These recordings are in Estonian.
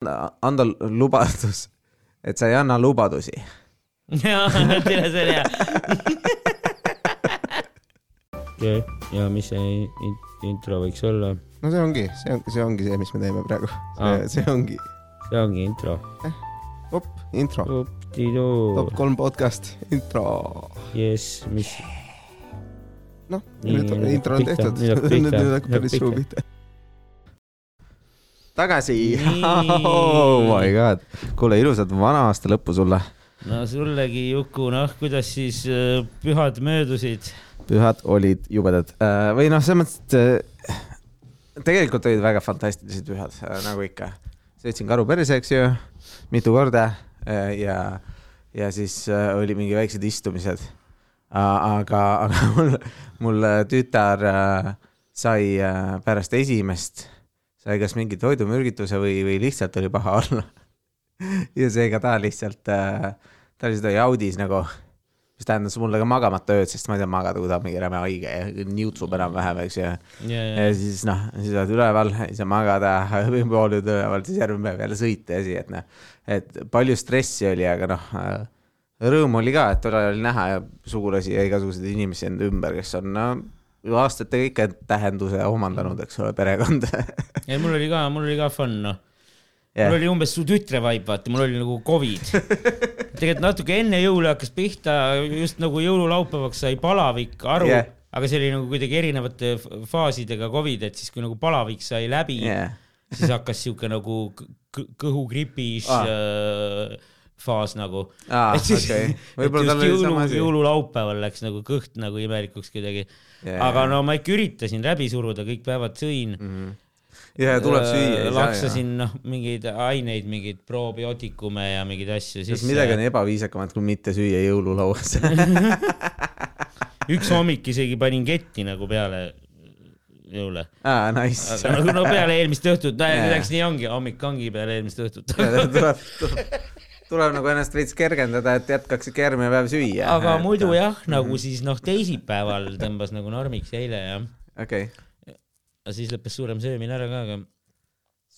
anda lubadus, et sa ei anna lubadusi. jaa, tere, see oli hea. ja, ja mis see in- intro võiks olla? no see ongi, see on, see ongi see, mis me teeme praegu. See ongi, see ongi intro. op, intro, top. kolm podcast, intro. jess, mis, noh, nüüd on intro on tehtud, nüüd hakkab päris suu pihta. Tagasi oh my god, kuule ilusat vana aasta lõppu sulle. no sullegi, Juku, noh, kuidas siis äh, pühad möödusid? pühad olid jubedad Äh, või noh, selles mõttes, et äh, tegelikult olid väga fantastilised pühad, nagu ikka. sõitsin karu perse, eks ju, mitu korda ja, ja siis oli mingi väiksed istumised. aga, aga mul, mul tütar sai pärast esimest, sai kas mingi toidumürgituse või, või lihtsalt oli paha olla. ja seega ta lihtsalt, ta lihtsalt oli audis nagu mis tähendas mulle ka magamata ööd, sest ma ei tea magada, kui ta on mingi räme haige ja niutsub enam-vähem, eks ju. ja, ja ja, siis noh, siis oled üleval, ei saa magada, pool ööd üleval, siis järgmine päev jälle sõita ja asi, et noh, et palju stressi oli, aga noh, rõõm oli ka, et tore oli näha ja sugulasi ja igasuguseid inimesi enda ümber, kes on no, aastatega ikka tähenduse omandanud, eks ole, perekond. ja mul oli ka, mul oli ka fun, noh. jah mul, oli umbes su tütre vibe, vaata, mul oli nagu Covid. tegelikult natuke enne jõule hakkas pihta, just nagu jõululaupäevaks sai palavik aru yeah., aga see oli nagu kuidagi erinevate faasidega Covid, et siis kui nagu palavik sai läbi yeah., siis hakkas siuke nagu kõhugripis Ah. ah. faas nagu. tal oli jõulu jõululaupäeval läks nagu kõht nagu imelikuks kuidagi. Aga no ma ikka üritasin läbi suruda, kõik päevad sõin. ja tuleb süüa, laksasin noh, mingeid aineid, mingeid probiootikume ja mingeid asju kas sisse. midagi on ebaviisakamat, kui mitte süüa jõululauas üks hommik isegi panin ketti nagu peale jõule. aa, nice. aga nagu no peale eelmist õhtut, Jaa. kuidagi nii ongi, hommik ongi peale eelmist õhtut. tuleb, tuleb, tuleb nagu ennast veits kergendada, et jätkaks ikka järgmine päev süüa. aga muidu jah, nagu siis noh, teisipäeval tõmbas nagu normiks eile jah. okei, aga siis lõppes suurem söömine ära ka, aga.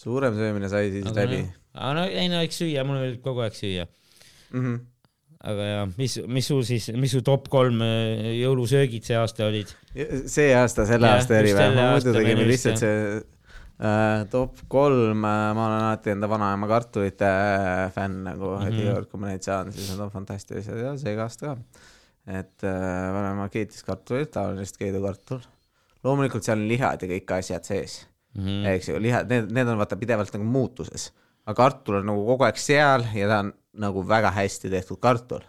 suurem söömine sai siis läbi. aga no ei no eks süüa, mul oli kogu aeg süüa. Mhm. aga ja mis, mis sul siis, mis su top kolm äh, jõulusöögid see aasta olid? see aasta, selle Jah, aasta eripäev, muidu tegime lihtsalt see top kolm äh,, ma olen alati enda vanaema kartulite äh, fänn nagu mm, -hmm. et iga kord, kui ma neid saan, siis nad on fantastilised ja seega aasta ka. et äh, vanaema keetis kartulit, tavaliselt keedukartul. loomulikult seal on lihad ja kõik asjad sees Mhm. eks ju, lihad, need, need on vaata pidevalt nagu muutuses. aga kartul on nagu kogu aeg seal ja ta on nagu väga hästi tehtud kartul.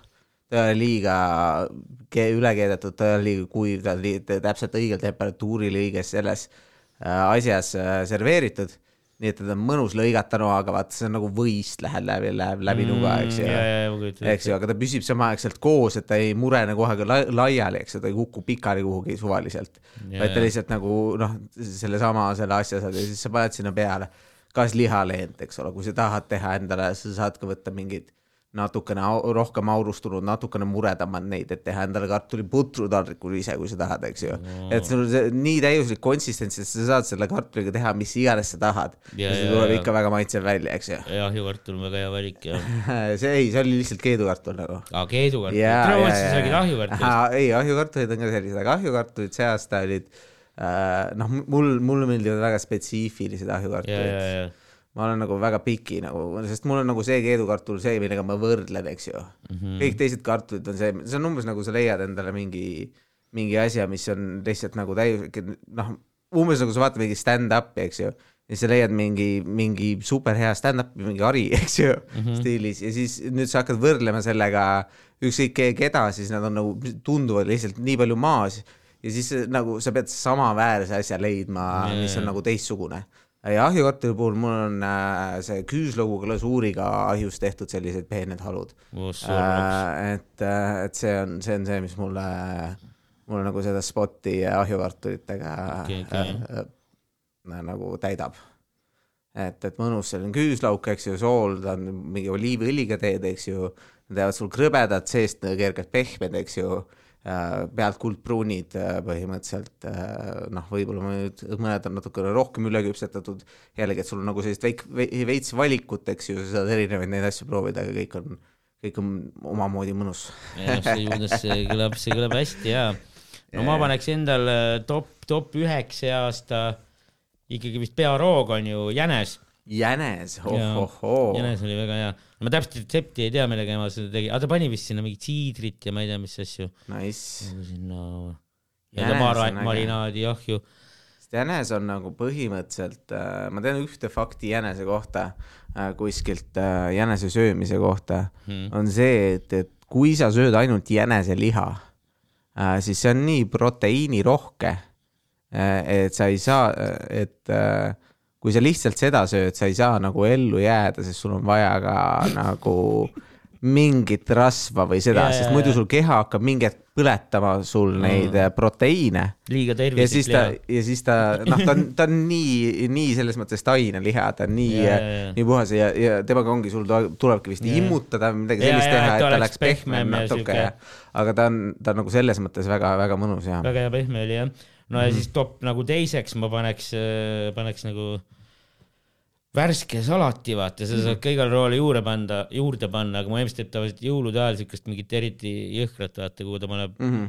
ta ole liiga ke- üle keedetud, ta ole liiga kuiv, ta ta täpselt õigel temperatuuril õiges selles äh, asjas äh, serveeritud. nii et teda on mõnus lõigata noaga, vaata see on nagu võist läheb läbi, läheb läbi nuga, eks ju Mm, eks ju, aga ta püsib samaaegselt koos, et ta ei murene kohe la laiali, eks ju, ta ei kuku pikali kuhugi suvaliselt. Vaid ta lihtsalt nagu noh, sellesama, selle asja saad ja siis sa paned sinna peale kas lihaleent, eks ole, kui sa tahad teha endale, sa saad ka võtta mingid natukene au rohkem aurustunud, natukene muredamad neid, et teha endale kartuliputru taldrikul ise, kui sa tahad, eks ju. et sul on see nii täiuslik konsistents, et sa saad selle kartuliga teha, mis iganes sa tahad. Ja, ja see tuleb ja. ikka väga maitsev välja, eks ju. ja ahjukartul on väga hea valik ja. see ei, see oli lihtsalt keedukartul nagu aa, keedukartul. Tere, jaa, mõtlesin, sa jaa, räägid ahjukartulist. Ei, ahjukartulid on ka sellised, aga ahjukartulid see aasta olid äh, noh, mul, mulle meeldivad väga spetsiifilised ahjukartulid. Ma olen nagu väga piki nagu, sest mul on nagu see keedukartul see, millega ma võrdlen, eks ju mm. -hmm. kõik teised kartulid on see, see on umbes nagu sa leiad endale mingi, mingi asja, mis on lihtsalt nagu täiuslik, noh, umbes nagu sa vaatad mingi stand-up'i, eks ju ja sa leiad mingi, mingi superhea stand-up'i, mingi Ari, eks ju mm, -hmm. stiilis ja siis nüüd sa hakkad võrdlema sellega ükskõik ke- keda, siis nad on nagu, tunduvad lihtsalt nii palju maas ja siis nagu sa pead samaväärse asja leidma Jaa, mis on nagu teistsugune. Ja ahjukartuli puhul mul on äh, see küüslaugu glasuuriga ahjus tehtud sellised peened halud äh,. et, et see on, see on see, mis mulle, mulle nagu seda spotti ahjukartulitega Okei, okei. äh, äh, nagu täidab. et, et mõnus selline küüslauk, eks ju, sool, ta on mingi oliiviõliga teed, eks ju, nad jäävad sul krõbedad, seest kergelt pehmed, eks ju pealt kuldpruunid äh, põhimõtteliselt äh, noh, võib-olla nüüd mõned on natukene rohkem üleküpsetatud. jällegi, et sul on nagu sellist veik-, veits valikut, eks ju, sa saad erinevaid neid asju proovida, aga kõik on, kõik on omamoodi mõnus. see kõlab, see kõlab hästi ja no ma paneks endale top, top üheks see aasta ikkagi vist pearoog on ju jänes. Jänes, oh-oh-oo. jänes oli väga hea. ma täpselt retsepti ei tea, millega ema seda tegi, aga ta pani vist sinna mingit siidrit ja ma ei tea, mis asju. Nice. Sinna ja mar-, marinaadi ahju. jänes on nagu põhimõtteliselt äh,, ma tean ühte fakti jänese kohta äh, kuskilt äh, jänese söömise kohta hmm., on see, et, et kui sa sööd ainult jäneseliha siis see on nii proteiinirohke et sa ei saa, et kui sa lihtsalt seda sööd, sa ei saa nagu ellu jääda, sest sul on vaja ka nagu mingit rasva või seda, sest muidu sul keha hakkab mingi hetk põletama sul neid mm. proteiine. liiga tervislik ja siis ta, ja siis ta, noh, ta on, ta on nii, nii selles mõttes taineliha, ta on nii, nii puhas ja, ja temaga ongi, sul tulebki vist ja. immutada midagi sellist ja, teha, et ta oleks pehmem natuke aga ta on, ta on nagu selles mõttes väga-väga mõnus ja. väga hea pehme oli jah no ja mm -hmm. siis top nagu teiseks ma paneks, äh, paneks nagu värske salati, vaata, seda saab ka igale roole juurde panna, juurde panna, aga mu ema teeb tavaliselt jõulude ajal siukest mingit eriti jõhkrat, vaata, kuhu ta paneb mm -hmm.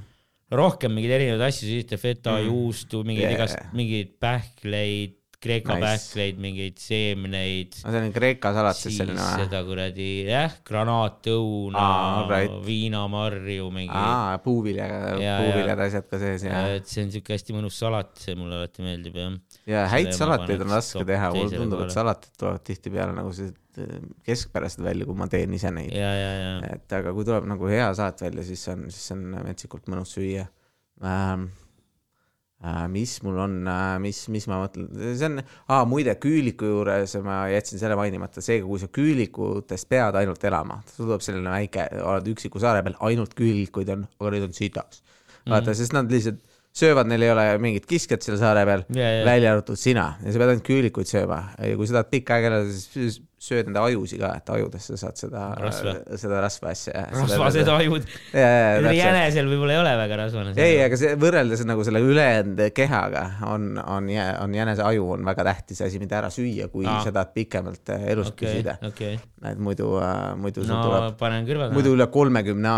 rohkem mingeid erinevaid asju, siis teeb feta mm, -hmm. juustu, mingeid yeah. igast, mingeid pähkleid Kreeka nice. pähkleid, mingeid seemneid. no see on Kreeka salat siis selline või? seda kuradi jah, granaatõuna ah,, right. viinamarju mingi. aa, puuviljaga, puuviljad asjad ka sees ja. et see on siuke hästi mõnus salat, see mulle alati meeldib jah. ja häid salateid on raske teha, mulle tundub, et salatid tulevad tihtipeale nagu sellised äh, keskpärased välja, kui ma teen ise neid. et aga kui tuleb nagu hea salat välja, siis on, siis on metsikult mõnus süüa ähm, Äh, mis mul on, äh, mis, mis ma mõtlen, see on ah,, muide küüliku juures ma jätsin selle mainimata, seega kui sa küülikutest pead ainult elama, sul tuleb selline väike, oled üksiku saare peal, ainult küülikuid on, aga neid on sitas. vaata mm, -hmm. sest nad lihtsalt söövad, neil ei ole mingit kiskjat seal saare peal yeah,, yeah. välja arvatud sina ja sa pead ainult küülikuid sööma ja kui sa tahad pikka aega elada, siis sööd nende ajusid ka, et ajudesse saad seda, seda rasva asja. rasvased ajud. jänesel võib-olla ei ole väga rasvane. ei, aga see võrreldes nagu selle ülejäänud kehaga on, on, on jänese aju on väga tähtis asi, mida ära süüa, kui Aa. sa tahad pikemalt äh, elus okay, püsida okay.. et muidu, äh, muidu no, tuleb, panen kõrvaga. muidu üle kolmekümne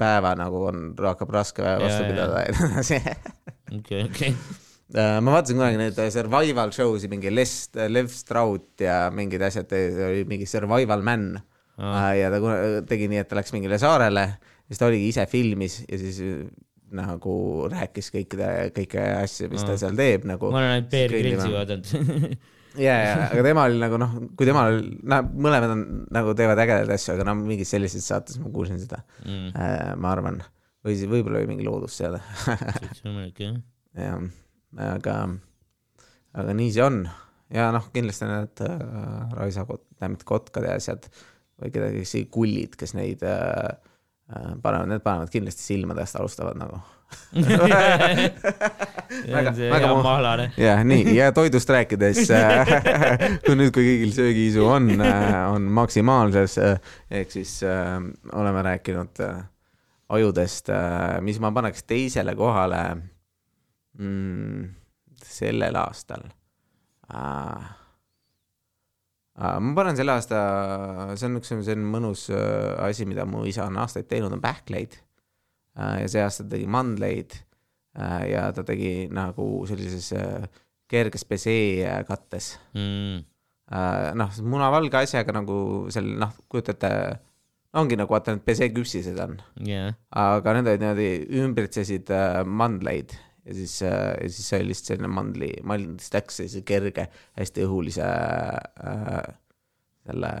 päeva nagu on, hakkab raske vastu pidada okei, okei ma vaatasin kunagi neid äh, survival show si, mingi Les, äh, Lev Strout ja mingid asjad, oli mingi survival man ah.. ja ta tegi nii, et ta läks mingile saarele, siis ta oligi ise filmis ja siis nagu rääkis kõikide, kõiki asju, mis ah. ta seal teeb nagu. ma olen ainult Bear Grillsi vaadanud ja, ja, aga tema oli nagu noh, kui tema, noh, mõlemad on nagu teevad ägedaid asju, aga noh, mingis sellises saates ma kuulsin seda mm., ma arvan, või siis võib-olla oli mingi loodusseade. jah aga, aga nii see on ja noh, kindlasti need äh, raisakot-, tähendab kotkad ja asjad või kedagi kullid, kes neid äh, äh, panevad, need panevad kindlasti silmadest, alustavad nagu väga, väga mahlane. jah, nii ja toidust rääkides äh, kui nüüd, kui kõigil söögiisu on, äh, on maksimaalses ehk siis äh, oleme rääkinud äh, ajudest äh,, mis ma paneks teisele kohale mm, sellel aastal äh,. Äh, ma panen selle aasta, see on üks selline mõnus äh, asi, mida mu isa on aastaid teinud, on pähkleid äh,. ja see aasta ta tegi mandleid äh, ja ta tegi nagu sellises äh, kerges pesee kattes mm. äh,. noh, munavalge asjaga nagu seal noh, kujutate ongi nagu vaata need peseküpsised on yeah.. aga need olid niimoodi ümbritsesid äh, mandleid ja siis, äh, ja siis sai lihtsalt selline mandli, mandlist läks sellise kerge, hästi õhulise äh, selle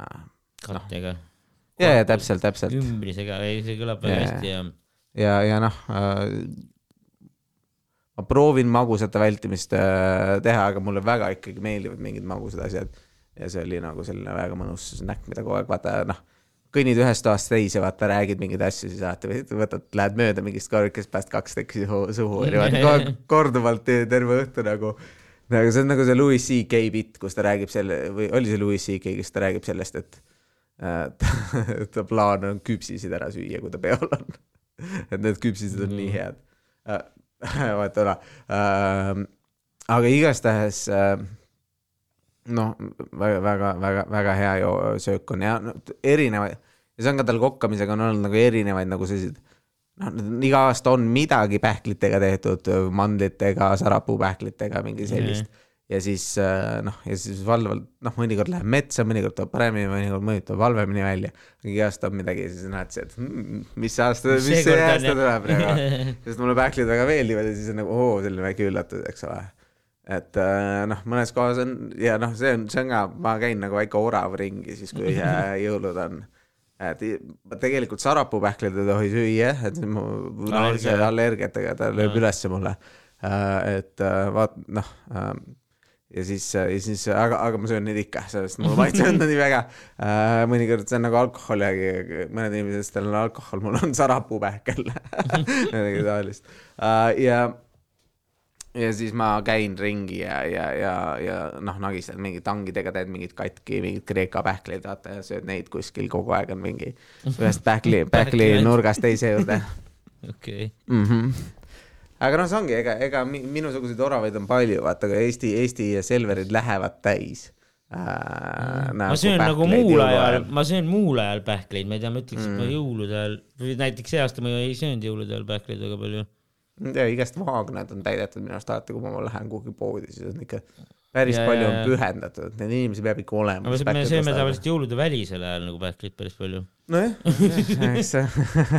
äh, kattega no.. ja, ja täpselt, täpselt. ümbrisega, ei, see kõlab väga hästi ja. ja, ja noh äh,, ma proovin magusate vältimist äh, teha, aga mulle väga ikkagi meeldivad mingid magusad asjad. ja see oli nagu selline väga mõnus snäkk, mida kogu aeg vaata, noh kõnnid ühest toast teise, vaata, räägid mingeid asju, siis alati võtad, lähed mööda mingist korvikest, pääst kaks tekki suhu ja niimoodi korduvalt terve õhtu nagu. nagu see on nagu see Louis CK bitt, kus ta räägib selle või oli see Louis CK, kes ta räägib sellest, et äh, ta plaan on küpsisid ära süüa, kui ta peol on et need küpsised on nii head äh. vaata ära äh,. aga igastahes äh, noh, väga, väga, väga, väga hea söök on ja no, erinevaid ja see on ka tal kokkamisega on olnud nagu erinevaid nagu selliseid noh, iga aasta on midagi pähklitega tehtud, mandlitega, sarapuupähklitega, mingi sellist mm. -hmm. ja siis äh, noh, ja siis valdavalt noh, mõnikord läheb metsa, mõnikord tuleb paremini, mõnikord mõjutab halvemini välja. iga aasta on midagi ja siis näed et hmm, mis aasta, mis see aasta tuleb nagu. sest mulle pähklid väga meeldivad ja siis on nagu oo, selline väike üllatus, eks ole. Et äh, noh, mõnes kohas on ja noh, see on, see on ka, ma käin nagu väike orav ringi siis, kui äh, jõulud on. et tegelikult sarapuupähkleid ei tohi süüa, et mu naise Allergia. allergiatega, ta lööb ülesse mulle. et äh, vaat noh äh, ja siis, ja siis, aga, aga ma söön neid ikka, sest mulle maitsevad nad nii väga mõnikord see on nagu alkohol, mõned inimesed, kellel on alkohol, mul on sarapuupähkel midagi taolist ja, ja siis ma käin ringi ja, ja, ja, ja noh, nagistad mingit tangidega, teed mingit katki, mingeid Kreeka pähkleid, vaata ja sööd neid kuskil kogu aeg on mingi ühest pähkli, pähkli nurgast teise juurde okei, mm. -hmm. aga noh, see ongi, ega, ega mi- minusuguseid oravaid on palju, vaata, aga Eesti, Eesti Selverid lähevad täis äh,. ma söön nagu muul ajal, ma söön muul ajal pähkleid, ma ei tea, ma ütleks, et ma jõulude ajal või näiteks see aasta ma ei söönud jõulude ajal pähkleid väga palju. ja igast maagnad on täidetud minu arust alati, kui ma lähen kuhugi poodi, siis on ikka päris Ja, palju ja, on pühendatud, neid inimesi peab ikka olema. aga me sööme tavaliselt jõulude välisel ajal nagu pähkleid päris palju. nojah, eks,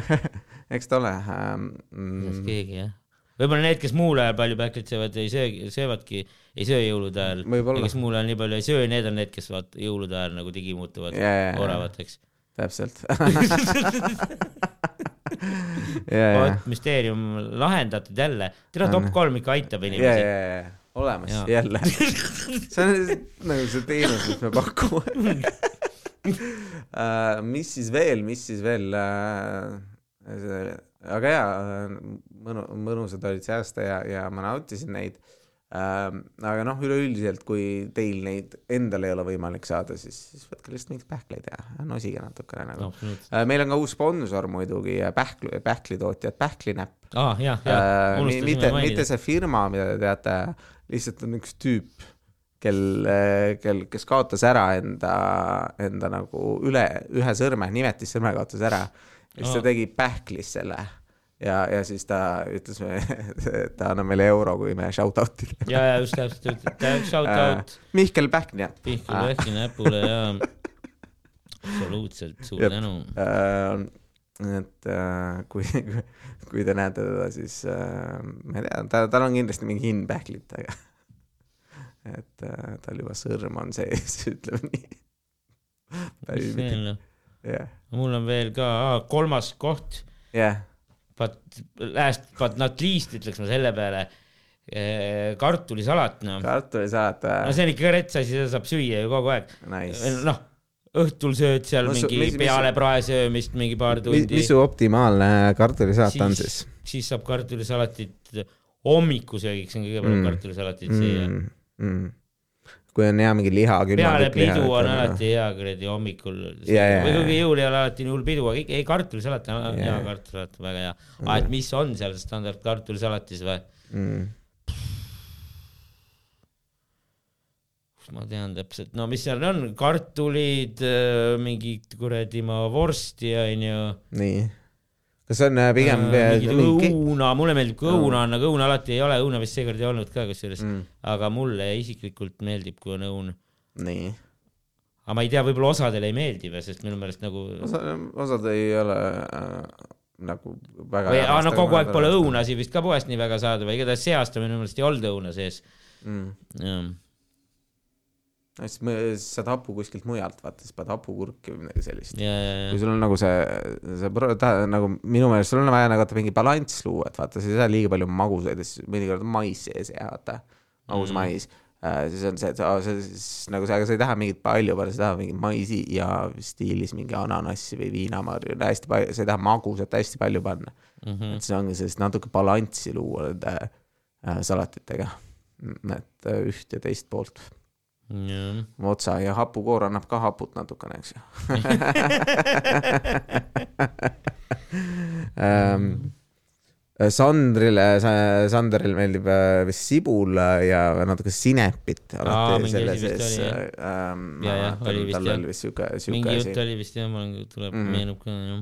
eks ta ole ähm,. kas Mm, keegi jah. võib-olla need, kes muul ajal palju pähkleid söövad, ei söö, söövadki, ei söö jõulude ajal. Kes muul ajal nii palju ei söö, need on need, kes vaata jõulude ajal nagu digi muutuvad Ja, ja, ja. oravateks. täpselt vot müsteerium lahendatud jälle. tere, top kolm ikka aitab ja, inimesi. ja, ja, olemas Jaa. jälle. see on nagu see teenus, mis me pakume uh. mis siis veel, mis siis veel uh,? aga jaa, mõnu, mõnusad olid see aasta ja, ja ma nautisin neid uh,. Aga noh, üleüldiselt, kui teil neid endal ei ole võimalik saada, siis, siis võtke lihtsalt mingeid pähkleid ja nosige natukene nagu no.. Uh, meil on ka uus sponsor muidugi, pähkli, pähklitootjad Pähklinäpp. jah, Äh, mitte, mitte see firma, mida te teate, lihtsalt on üks tüüp, kel, kel, kes kaotas ära enda, enda nagu üle, ühe sõrme, nimetissõrme kaotas ära. ja siis ta tegi pähklis selle ja, ja siis ta ütles, et ta annab meile euro, kui me shout out'i teeme. ja, ja just täpselt, shout out Mihkel Pähklinäpp. Pihkule Pähkli näpule ja absoluutselt suur Jep. tänu. Äh, et äh, kui, kui te näete teda, siis äh, ma ei tea, ta, tal on kindlasti mingi hind pähklitega. et äh, tal juba sõrm on sees, ütleme nii. mis veel noh, jah, mul on veel ka aa, kolmas koht, jah, but last but not least ütleks ma selle peale. kartulisalat noh, kartulisalat no see on ikka rets asi, seda saab süüa ju kogu aeg. nice. noh, õhtul sööd seal No mingi mis- peale prae söömist mingi paar tundi mis, su optimaalne kartulisalat on siis? siis saab kartulisalatit hommikusöögiks on kõige parem Mm. kartulisalatit süüa mm.. Mm, mm. Kui on hea mingi liha, peale pidu on alati hea kuradi hommikul või kuigi jõul ei ole alati nii hull pidu, aga ei kartulisalat on Ja, hea kartulisalat väga hea. aa, et mis on seal standard kartulisalatis või? mm.. ma tean täpselt, no mis seal on, kartulid, mingit kuradi ma vorsti onju. nii. Kas on äh, pigem äh, mingit mingi õuna, mulle meeldib ka õuna on, aga õuna alati ei ole, õuna vist seekord ei olnud ka kusjuures mm., aga mulle isiklikult meeldib, kui on õun. nii. aga ma ei tea, võib-olla osadele ei meeldi või, sest minu meelest nagu osa, osad ei ole äh, nagu väga või no kogu aeg pole. õunasi vist ka poest nii väga saada või igatahes see aasta minu meelest ei olnud õuna sees. mm.. Siis me- siis saad hapu kuskilt mujalt, vaata, siis paned hapukurki või midagi sellist. ja, kui sul on nagu see, see ta, nagu minu meelest sul on vaja nagu mingi balanss luua, et vaata, sa ei saa liiga palju magusaid ja siis mõnikord on mais sees ja vaata, magus Mm. mm. mais äh,. siis on see, et aa, see siis nagu see, aga sa ei taha mingit palju panna, sa tahad mingit maisi ja stiilis mingi ananassi või viinamarju, hästi palju, sa ei taha magusat hästi palju panna Mhm. et see ongi sellist natuke balanssi luua nende äh, salatitega, et üht ja teist poolt otsa ja hapukoor annab ka haput natukene, eks ju ähm,. Sandrile, Sanderile meeldib äh, vist sibul ja natuke sinepit Aa, alati mingi selle sees ähm,. Ja, jah, oli vist, jah. mingi asi jutt oli vist jah, mul tuleb mm., meenub ka jah,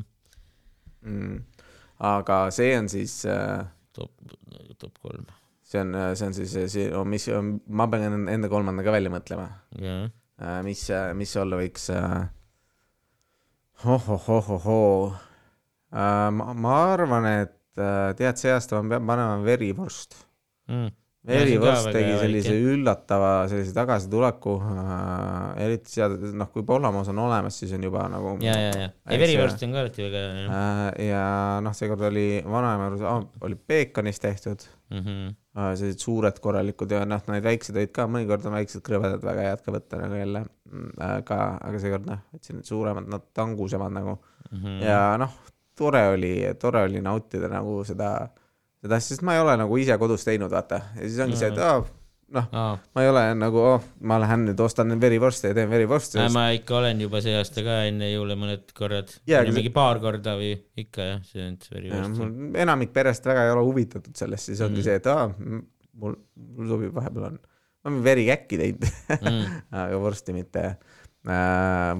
mm.. aga see on siis äh, top, top kolm, see on, see on siis see, mis, ma pean enda kolmanda ka välja mõtlema, jah. mis, mis see olla võiks. ohohohohoo, ma, ma arvan, et äh, tead, see aasta ma pean panema verivorst. Mm. Verivorst väga tegi sellise valik, üllatava sellise tagasituleku äh,, eriti seal, noh, kui Pollamoos on olemas, siis on juba nagu ja, ja, ja, ei Eks verivorst on ka alati väga hea äh, ja noh, seekord oli vanaema juures oh,, oli peekonist tehtud. Mhm. äh, sellised suured korralikud ja noh, neid väiksed olid ka, mõnikord on väiksed krõbedad väga head ka võtta nagu jälle, aga, aga seekord noh, võtsin suuremad, nad tangusemad nagu. Mhm. ja noh, tore oli, tore oli nautida nagu seda, seda sest ma ei ole nagu ise kodus teinud, vaata, ja siis ongi see, et aa, noh, Aa, ma ei ole nagu oh,, ma lähen nüüd ostan verivorste ja teen verivorste äh,. ma ikka olen juba see aasta ka enne jõule mõned korrad Jaa, aga see- mingi paar korda või ikka jah, söönud verivorsti. mul enamik perest väga ei ole huvitatud sellest, siis ongi Mhm. see, et aa, mul, mul sobib, vahepeal on, ma olen verikäkki teinud Mm. aga vorsti mitte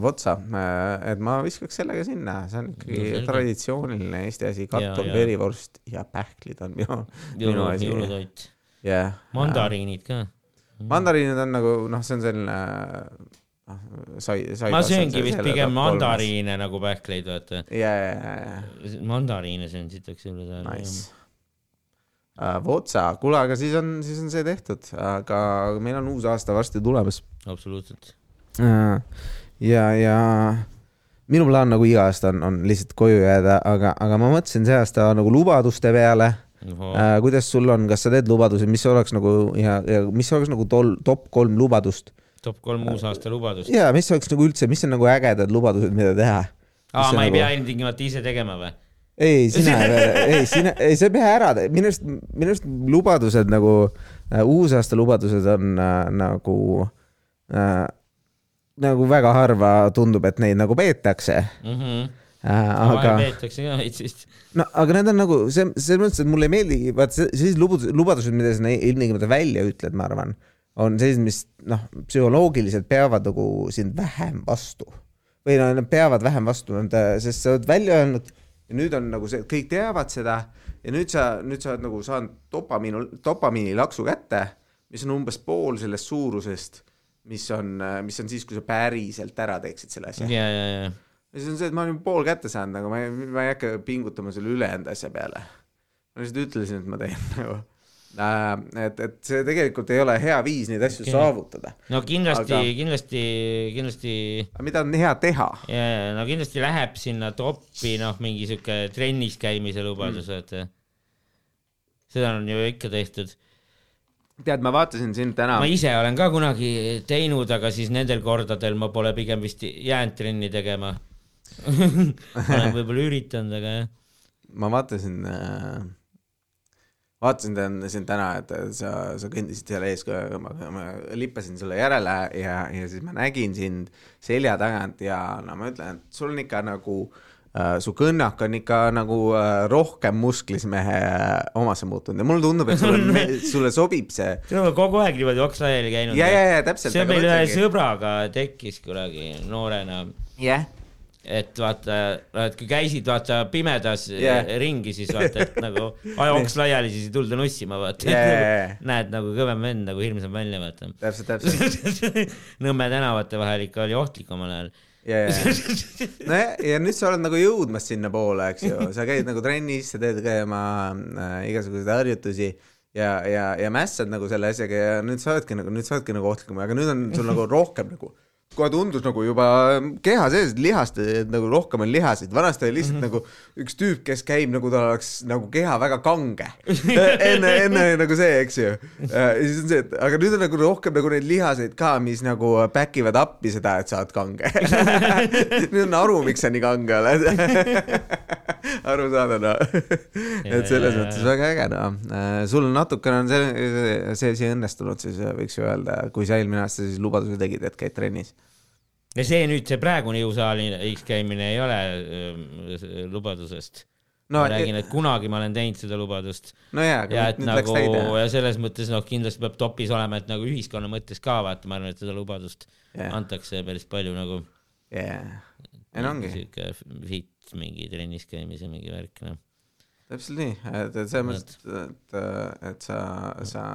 votsa äh,, et ma viskaks sellega sinna, see on ikkagi No traditsiooniline Eesti asi, kartul, ja. verivorst ja pähklid on minu, minu asi. jõulutoit. jah. mandariinid ka. mandariinid on nagu noh, see on selline noh, sai, sai. ma sööngi vist pigem. mandariine nagu pähkleid, vaata. ja, ja, ja, mandariine söön sitaks juurde saada. nice. Votsa, kuule, aga siis on, siis on see tehtud, aga meil on uus aasta varsti tulemas. absoluutselt. ja, ja minu plaan nagu iga aasta on, on lihtsalt koju jääda, aga, aga ma mõtlesin see aasta nagu lubaduste peale. Äh, kuidas sul on, kas sa teed lubadusi, mis oleks nagu ja, ja mis oleks nagu tol top kolm lubadust top kolm uusaasta lubadust. ja mis oleks nagu üldse, mis on nagu ägedad lubadused, mida teha? aa, ma ei nagu- pea ilmtingimata ise tegema või? ei, sina ei sina, ei sa ei pea ära, minu arust, minu arust lubadused nagu äh,, uusaasta lubadused on äh, nagu äh,, nagu väga harva tundub, et neid nagu peetakse äh,. aga aga, peetakse ka veits vist. no aga need on nagu see, selles mõttes, et mulle ei meeldi, vaat see- sellised lubadused, lubadused, mida sa ilmtingimata välja ütled, ma arvan, on sellised, mis noh, psühholoogiliselt peavad nagu sind vähem vastu või no nad peavad vähem vastu, sest sa oled välja öelnud ja nüüd on nagu see, kõik teavad seda ja nüüd sa, nüüd sa oled nagu saanud dopamiini, dopamiinilaksu kätte, mis on umbes pool sellest suurusest, mis on, mis on siis, kui sa päriselt ära teeksid selle asja. ja, ja, ja. ja siis on see, et ma olen pool kätte saanud, aga ma ei, ma ei hakka pingutama selle ülejäänud asja peale. ma lihtsalt ütlesin, et ma teen nagu äh,. et, et see tegelikult ei ole hea viis neid asju okay. saavutada. no kindlasti Aga-, kindlasti, kindlasti mida on hea teha? ja, ja no kindlasti läheb sinna toppi noh, mingi sihuke trennis käimise lubadus mm., vaata. seda on ju ikka tehtud. tead, ma vaatasin sind täna ma, ise olen ka kunagi teinud, aga siis nendel kordadel ma pole pigem vist jäänud trenni tegema. olen võib-olla üritanud, aga jah. ma vaatasin äh,, vaatasin sind täna, et sa, sa kõndisid seal ees, ma, ma lippasin sulle järele ja, ja siis ma nägin sind selja tagant ja no ma ütlen, et sul on ikka nagu äh, su kõnnak on ikka nagu äh, rohkem musklis mehe äh, omasse muutunud ja mulle tundub, et sulle, sulle sobib see. me oleme kogu aeg niimoodi oks laiali käinud. ja, ja, ja täpselt. see meil ühe sõbraga tekkis kunagi noorena, jah, et vaata, et kui käisid vaata pimedas yeah. ringi, siis vaata, et nagu aja oks laiali, siis ei tulda nussima, vaata yeah. jaa. näed nagu kõvem vend nagu hirmsam välja, vaata. täpselt, täpselt. Nõmme tänavate vahel ikka oli ohtlik omal ajal. ja, ja, nojah, ja nüüd sa oled nagu jõudmas sinnapoole, eks ju, sa käid nagu trennis, sa teed ka oma äh, igasuguseid harjutusi ja, ja, ja mässad nagu selle asjaga ja nüüd sa oledki nagu, nüüd sa oledki nagu ohtlikum, aga nüüd on sul nagu rohkem nagu kohe tundus nagu juba keha sees lihast nagu rohkem on lihaseid, vanasti oli lihtsalt mm -hmm. nagu üks tüüp, kes käib nagu tal oleks nagu keha väga kange. Enne, enne nagu see, eks ju. ja siis on see, et aga nüüd on nagu rohkem nagu neid lihaseid ka, mis nagu back ivad appi seda, et sa oled kange. Nüüd on aru, miks sa nii kange oled. Aru saada noh. Et selles mõttes väga äge noh. sul natukene on see, see asi õnnestunud siis võiks ju öelda, kui sa eelmine aasta siis lubaduse tegid, et käid trennis ja see nüüd, see praegune jõusaalis käimine ei ole äh, lubadusest no,. ma räägin, et kunagi ma olen teinud seda lubadust. no jaa, aga ja et nagu ja selles mõttes noh, kindlasti peab topis olema, et nagu ühiskonna mõttes ka vaata, ma arvan, et seda lubadust yeah. antakse päris palju nagu. jaa, ja no ongi. sihuke fit mingi trennis käimise mingi värk noh. täpselt nii, et, et selles mõttes, et, et sa, sa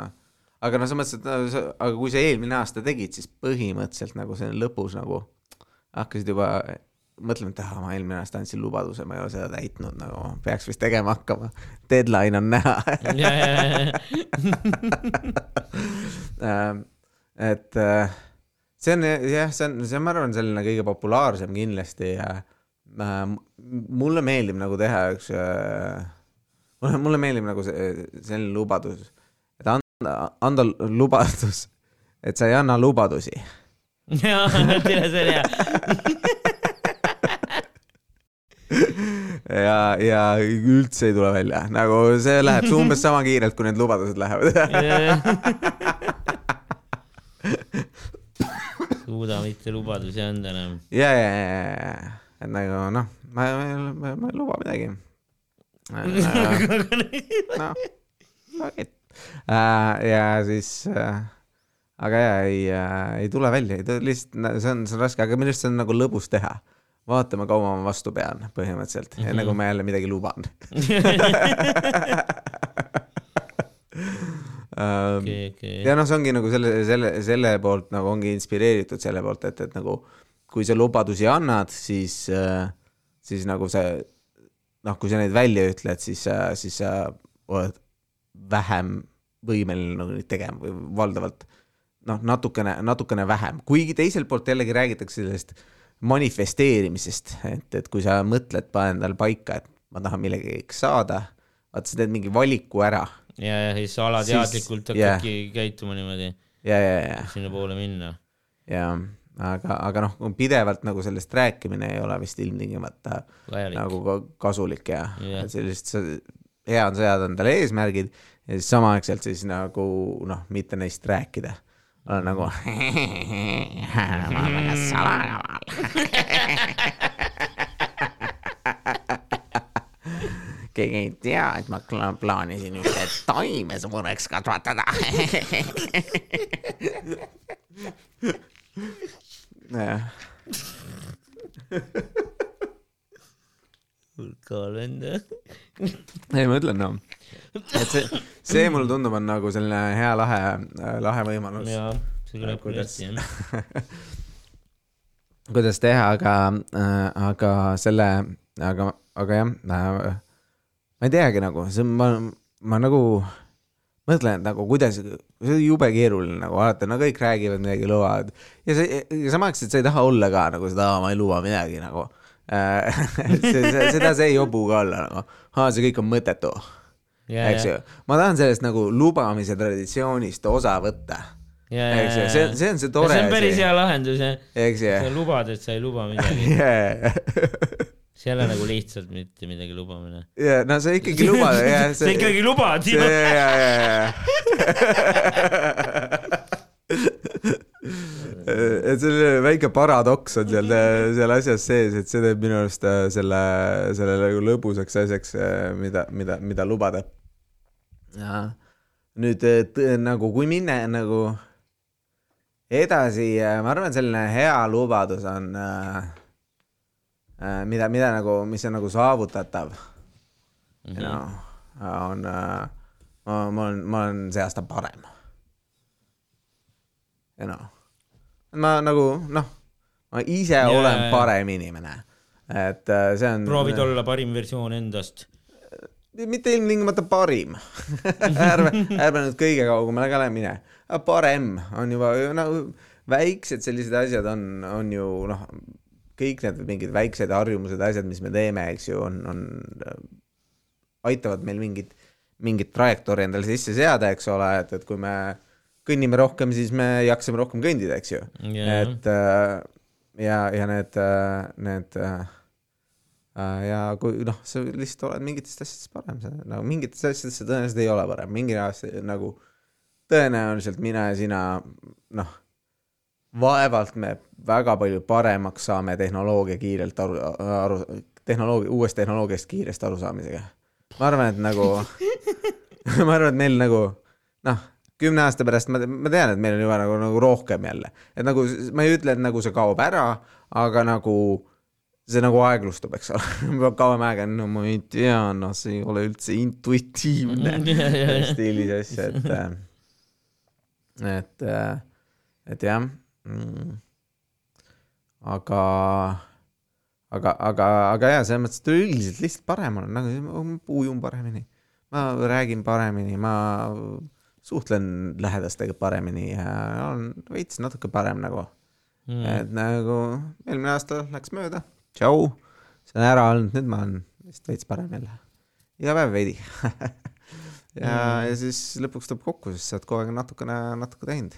aga noh, selles mõttes, et aga kui sa eelmine aasta tegid, siis põhimõtteliselt nagu see lõpus nagu hakkasid juba mõtlema, et ah, ma eelmine aasta andsin lubaduse, ma ei ole seda täitnud, nagu peaks vist tegema hakkama. Deadline on näha. Ähm, et äh, see on jah, see on, see on, ma arvan, selline kõige populaarsem kindlasti ja äh, mulle meeldib nagu teha üks äh,, mulle, mulle meeldib nagu see, selline lubadus anda lubadus, et sa ei anna lubadusi. jaa, tere, see oli hea ja, ja üldse ei tule välja, nagu see läheb umbes sama kiirelt, kui need lubadused lähevad suuda mitte lubadusi anda enam. ja, ja, ja, ja, et nagu noh, ma, ma, ma, ma ei luba midagi. noh, fuck it ja siis äh, aga ja ei, äh, ei tule välja, ei tule lihtsalt, see on, see on raske, aga minu arust see on nagu lõbus teha. vaatame, kaua ma vastu pean põhimõtteliselt mm, -hmm. enne kui ma jälle midagi luban okay, okay. ja noh, see ongi nagu selle, selle, selle poolt nagu ongi inspireeritud selle poolt, et, et nagu kui sa lubadusi annad, siis, siis nagu see noh, kui sa neid välja ütled, siis, siis sa oled vähem võimeline nagu neid tegema või valdavalt noh, natukene, natukene vähem, kuigi teiselt poolt jällegi räägitakse sellest manifesteerimisest, et, et kui sa mõtled, pane endale paika, et ma tahan millegagi saada, vaata, sa teed mingi valiku ära. ja, ja siis alateadlikult hakkadki yeah. käituma niimoodi. ja, ja, ja. sinnapoole minna. ja, aga, aga noh, pidevalt nagu sellest rääkimine ei ole vist ilmtingimata Vajalik. nagu kasulik ja yeah., sellist, hea on seada endale eesmärgid ja siis samaaegselt siis nagu noh, mitte neist rääkida. olen nagu ma olen väga salakaval keegi ei tea, et ma plaanisin ühte taime suureks kasvatada jah. venda. Ei, ma ütlen noh et see, see mulle tundub, on nagu selline hea lahe, lahe võimalus. jaa, see kõlab küll hästi, jah. kuidas teha, aga äh,, aga selle, aga, aga jah äh,, ma ei teagi nagu, see on, ma, ma nagu mõtlen, et nagu kuidas, see on jube keeruline nagu alati, no kõik räägivad midagi, lubavad ja see, ja samaaegselt sa ei taha olla ka nagu seda, ma ei luba midagi nagu äh, seda see ei jobu ka olla nagu, see kõik on mõttetu yeah,, eks ju. ma tahan sellest nagu lubamise traditsioonist osa võtta yeah,. eks ju, see, see on see tore see on päris hea lahendus jah. sa lubad, et sa ei luba midagi yeah. see ei ole nagu lihtsalt mitte midagi lubamine. ja no sa ikkagi lubad, jah. sa ikkagi lubad. ja, ja, ja, ja selline väike paradoks on seal, seal asjas sees, et see teeb minu arust äh, selle, selle nagu lõbusaks asjaks, äh, mida, mida, mida lubada. ja nüüd nagu, kui minna nagu edasi, äh, ma arvan, selline hea lubadus on äh,, mida, mida nagu, mis on nagu saavutatav mm. -hmm. No, on äh,, ma, ma olen, ma olen see aasta parem. ja noh ma nagu noh, ma ise yeah. olen parem inimene, et äh, see on. proovid olla parim versioon endast mitte ilmtingimata parim ärme, ärme nüüd kõige kaugemale ka mine. parem on juba nagu väiksed sellised asjad on, on ju noh, kõik need mingid väiksed harjumused, asjad, mis me teeme, eks ju, on, on, aitavad meil mingit, mingit trajektoori endale sisse seada, eks ole, et, et kui me kõnnime rohkem, siis me jaksame rohkem kõndida, eks ju. Jaa. et äh, ja, ja need, need äh, äh, ja kui noh, sa lihtsalt oled mingitest asjadest parem, nagu mingitest asjadest sa tõenäoliselt ei ole parem, mingi aasta nagu tõenäoliselt mina ja sina noh, vaevalt me väga palju paremaks saame tehnoloogia kiirelt aru, aru, tehnoloogia, uuest tehnoloogiast kiiresti arusaamisega. ma arvan, et nagu, ma arvan, et meil nagu noh, kümne aasta pärast ma, ma tean, et meil on juba nagu, nagu rohkem jälle, et nagu ma ei ütle, et nagu see kaob ära, aga nagu see nagu aeglustub, eks ole, kauem aega, no ma ei tea, noh, see ei ole üldse intuitiivne stiilis asja, et, et, et jah mm,. aga, aga, aga, aga jaa, selles mõttes, et üldiselt lihtsalt parem olen, nagu ma ujun paremini, ma räägin paremini, ma suhtlen lähedastega paremini ja olen veits natuke parem nagu mm.. et nagu eelmine aasta läks mööda, tšau, see on ära olnud, nüüd ma olen vist veits parem jälle, iga päev veidi ja mm., ja siis lõpuks tuleb kokku, sest sa oled kogu aeg natukene, natuke teinud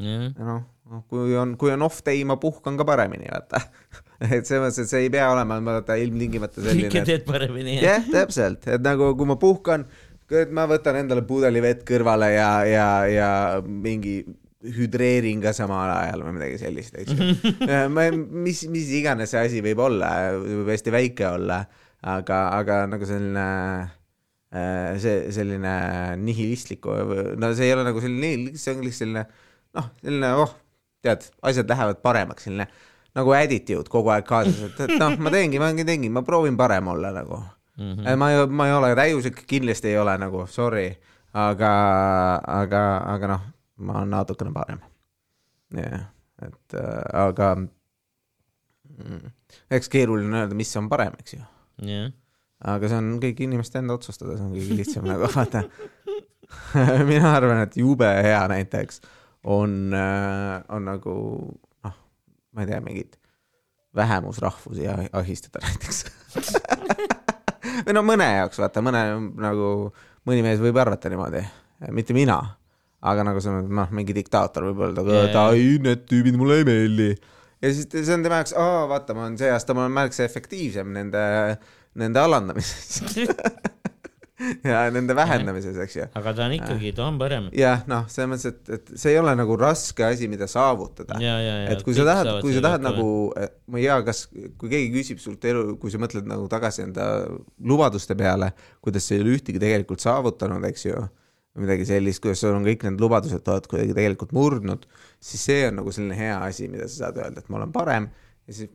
jah, ja noh, kui on, kui on off day, ma puhkan ka paremini, vaata. et selles mõttes, et see ei pea olema, vaata ilmtingimata selline. teed paremini. jah, täpselt, et nagu kui ma puhkan, ma võtan endale pudeli vett kõrvale ja, ja, ja mingi hüdreerin ka samal ajal või midagi sellist, eks ju. ma, mis, mis iganes see asi võib olla, võib hästi väike olla, aga, aga nagu selline äh, see selline nihilistliku, no see ei ole nagu selline, see on lihtsalt selline noh, selline oh, tead, asjad lähevad paremaks, selline nagu attitude kogu aeg kaasas, et, et noh, ma teengi, ma teengi, ma proovin parem olla nagu mm. -hmm. ma ei, ma ei ole täiuslik, kindlasti ei ole nagu sorry, aga, aga, aga noh, ma olen natukene parem. jah, et äh, aga mm, eks keeruline öelda, mis on parem, eks ju jah, aga see on kõik inimeste enda otsustada, see on kõige lihtsam nagu vaata. mina arvan, et jube hea näiteks on, on nagu noh, ma ei tea, mingit vähemusrahvusi ah- ahistada näiteks. või no mõne jaoks vaata, mõne nagu mõni mees võib arvata niimoodi, mitte mina, aga nagu on noh, mingi diktaator võib öelda Jaa, yeah., ai need tüübid mulle ei meeldi. ja siis see on tema jaoks, aa vaata, ma olen see aasta, ma olen märksa efektiivsem nende, nende alandamises ja nende vähendamises, eks ju. aga ta on ikkagi, ta on parem. jah, noh, selles mõttes, et, et see ei ole nagu raske asi, mida saavutada. et kui sa tahad, kui sa tahad nagu, ma ei tea, kas, kui keegi küsib sult elu, kui sa mõtled nagu tagasi enda lubaduste peale, kuidas sa ei ole ühtegi tegelikult saavutanud, eks ju, midagi sellist, kuidas sul on kõik need lubadused oled kuidagi tegelikult murdnud, siis see on nagu selline hea asi, mida sa saad öelda, et ma olen parem ja siis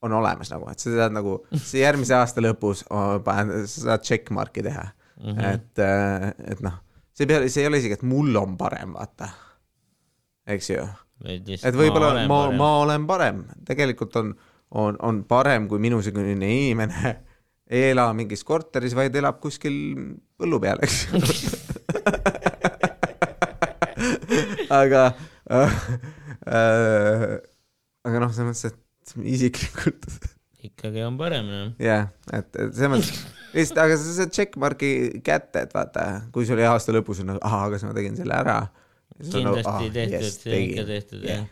on olemas nagu, et sa saad nagu, see järgmise aasta lõpus oh, paned, sa saad checkmark'i teha mm. -hmm. et, et noh, see ei pea, see ei ole isegi, et mul on parem, vaata, eks ju et võib-olla ma, ma, ma olen parem, tegelikult on, on, on parem, kui minusugune inimene ei ela mingis korteris, vaid elab kuskil põllu peal, eks aga äh,, äh, aga noh, selles mõttes, et isiklikult ikkagi on parem, noh. jah, et, et selles mõttes lihtsalt, aga sa saad checkmark'i kätte, et vaata, kui sul aasta lõpus on nagu, ahah, aga ma tegin selle ära. kindlasti tehtud, see on ikka tehtud, jah.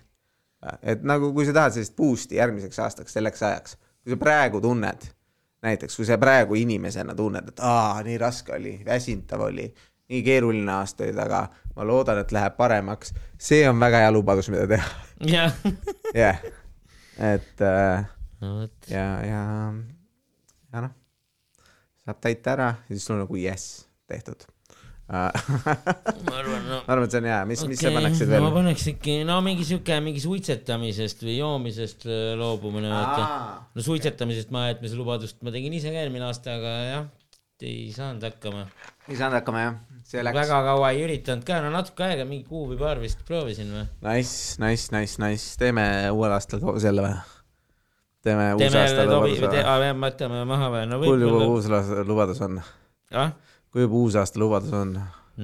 et nagu, kui sa tahad sellist boost'i järgmiseks aastaks, selleks ajaks, kui sa praegu tunned, näiteks kui sa praegu inimesena tunned, et aa, nii raske oli, väsintav oli, nii keeruline aasta oli taga, ma loodan, et läheb paremaks, see on väga hea lubadus, mida teha, jah. jah. et äh, no ja, ja, ja noh, saab täita ära ja siis sul on nagu jess, tehtud ma ma arvan, no arvan, et see on hea, mis okay., mis sa paneksid ma veel? paneks ikka, no mingi siuke, mingi suitsetamisest või joomisest äh, loobumine, vaata. no suitsetamisest ma jätmise lubadust ma tegin ise ka eelmine aasta, aga jah, ei saanud hakkama. ei saanud hakkama jah, see läks. väga kaua ei üritanud ka, no natuke aega, mingi kuu või paar vist proovisin või. Nice, nice, nice, nice, teeme uuel aastal jälle või? Teeme uus aasta lubaduse või?, võtame maha või, no kui juba võib-olla, uus aasta lubadus on? ah, kui juba uus aasta lubadus on?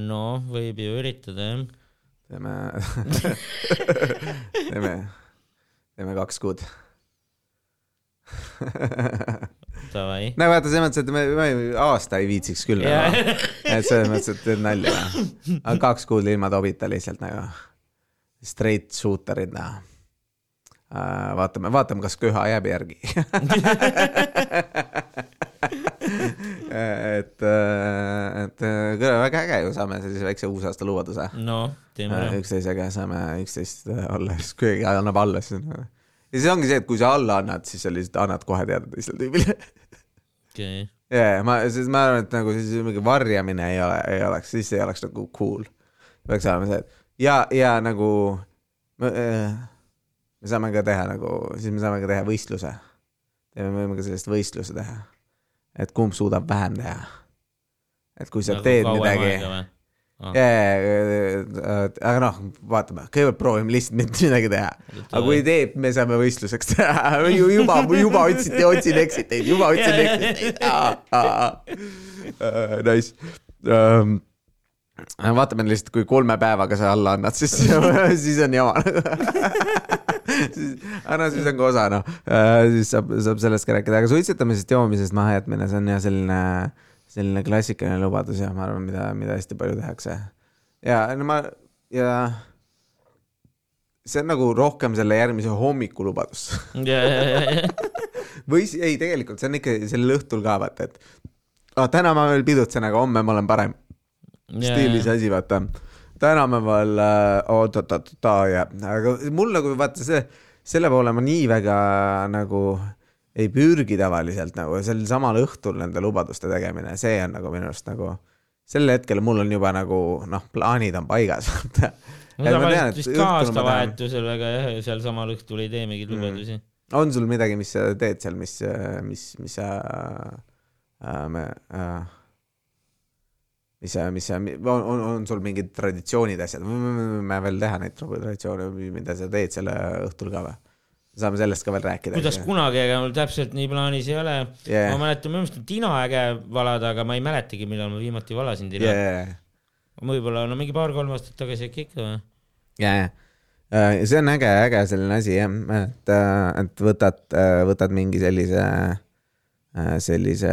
no võib ju üritada jah. teeme teeme, teeme kaks kuud Davai. no vaata, selles mõttes, et me, me aasta ei viitsiks küll nagu. et selles mõttes, et teed nalja aga kaks kuud ilma tobita lihtsalt nagu. Straight shooter'id näha. vaatame, vaatame, kas köha jääb järgi. et, et küll väga äge ju, saame sellise väikse uusaasta lubaduse. no teeme ära. üksteisega saame üksteist alla, siis keegi annab alla, siis on. ja siis ongi see, et kui sa alla annad, siis sa lihtsalt annad kohe teada teisele tüübile. okei, jaa, ma, siis ma arvan, et nagu siis mingi varjamine ei ole, ei oleks, siis ei oleks nagu cool. peaks olema see, et ja, ja nagu äh, me saame ka teha nagu, siis me saame ka teha võistluse. me võime ka sellist võistluse teha. et kumb suudab vähem teha. et kui sa Nagu teed midagi, Ah. jaa, aga noh, vaatame, kõigepealt proovime lihtsalt mitte midagi teha. aga kui teeb, me saame võistluseks teha, juba, juba otsin, otsin exiteid, juba otsin exiteid. Nice um,. Vaatame lihtsalt, kui kolme päevaga sa alla annad, siis, siis on jama. aga no siis on ka osa noh, siis saab, saab sellest ka rääkida, aga suitsetamisest, joomisest mahajätmine, see on jah selline, selline klassikaline lubadus ja ma arvan, mida, mida hästi palju tehakse. ja no ma ja see on nagu rohkem selle järgmise hommiku lubadus või ei, tegelikult see on ikka sellel õhtul ka vaata, et ah, täna ma veel pidutsen, aga homme ma olen parem. Stiilis asi, vaata. tänapäeval äh, oot-oot-oot ja, aga mul nagu vaata see, selle poole ma nii väga nagu ei pürgi tavaliselt nagu sel samal õhtul nende lubaduste tegemine, see on nagu minu arust nagu sel hetkel mul on juba nagu noh, plaanid on paigas. no tavaliselt vist ka aastavahetusel väga jah, sealsamal õhtul ei tee mingeid lubadusi. on sul midagi, mis sa teed seal, mis, mis, mis sa äh,, me äh,, mis mis on, on, on sul mingid traditsioonid, asjad, me võime veel teha neid traditsioone, mida sa teed selle õhtul ka või? saame sellest ka veel rääkida. kuidas kunagi, ega mul täpselt nii plaanis ei ole Yeah. ma mäletan, minu meelest on tina äge valada, aga ma ei mäletagi, millal ma viimati valasin tina yeah.. võib-olla no mingi paar-kolm aastat tagasi äkki ikka või? ja, ja see on äge, äge selline asi jah, et, et võtad, võtad mingi sellise, sellise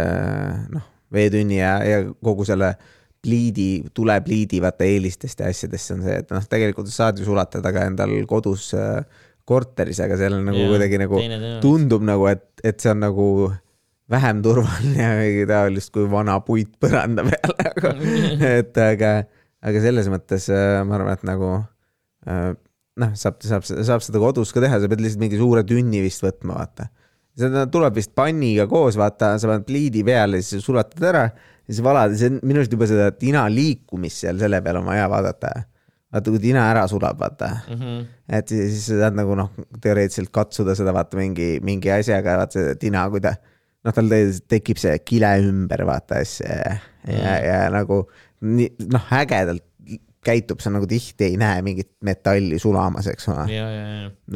noh, veetünni ja, ja kogu selle pliidi, tulepliidi vaata eelistest ja asjadest on see, et noh, tegelikult saad ju sulatada ka endal kodus äh, korteris, aga seal on nagu kuidagi nagu tundub nagu, et, et see on nagu vähem turvaline ja mingi taolist kui vana puit põranda peal, aga et aga, aga selles mõttes äh, ma arvan, et nagu äh, noh, saab, saab, saab seda kodus ka teha, sa pead lihtsalt mingi suure tünni vist võtma, vaata. seda tuleb vist panniga koos, vaata, sa paned pliidi peale, siis sulatad ära, siis valad, see on minu arust juba seda tina liikumist seal selle peal on vaja vaadata. vaata, kui tina ära sulab, vaata Mhm. et siis siis sa saad nagu noh, teoreetiliselt katsuda seda vaata mingi, mingi asjaga, vaata see tina, kui ta noh, tal te- tekib see kile ümber vaata asja ja, ja, ja nagu nii noh, ägedalt käitub, sa nagu tihti ei näe mingit metalli sulamas, eks ole.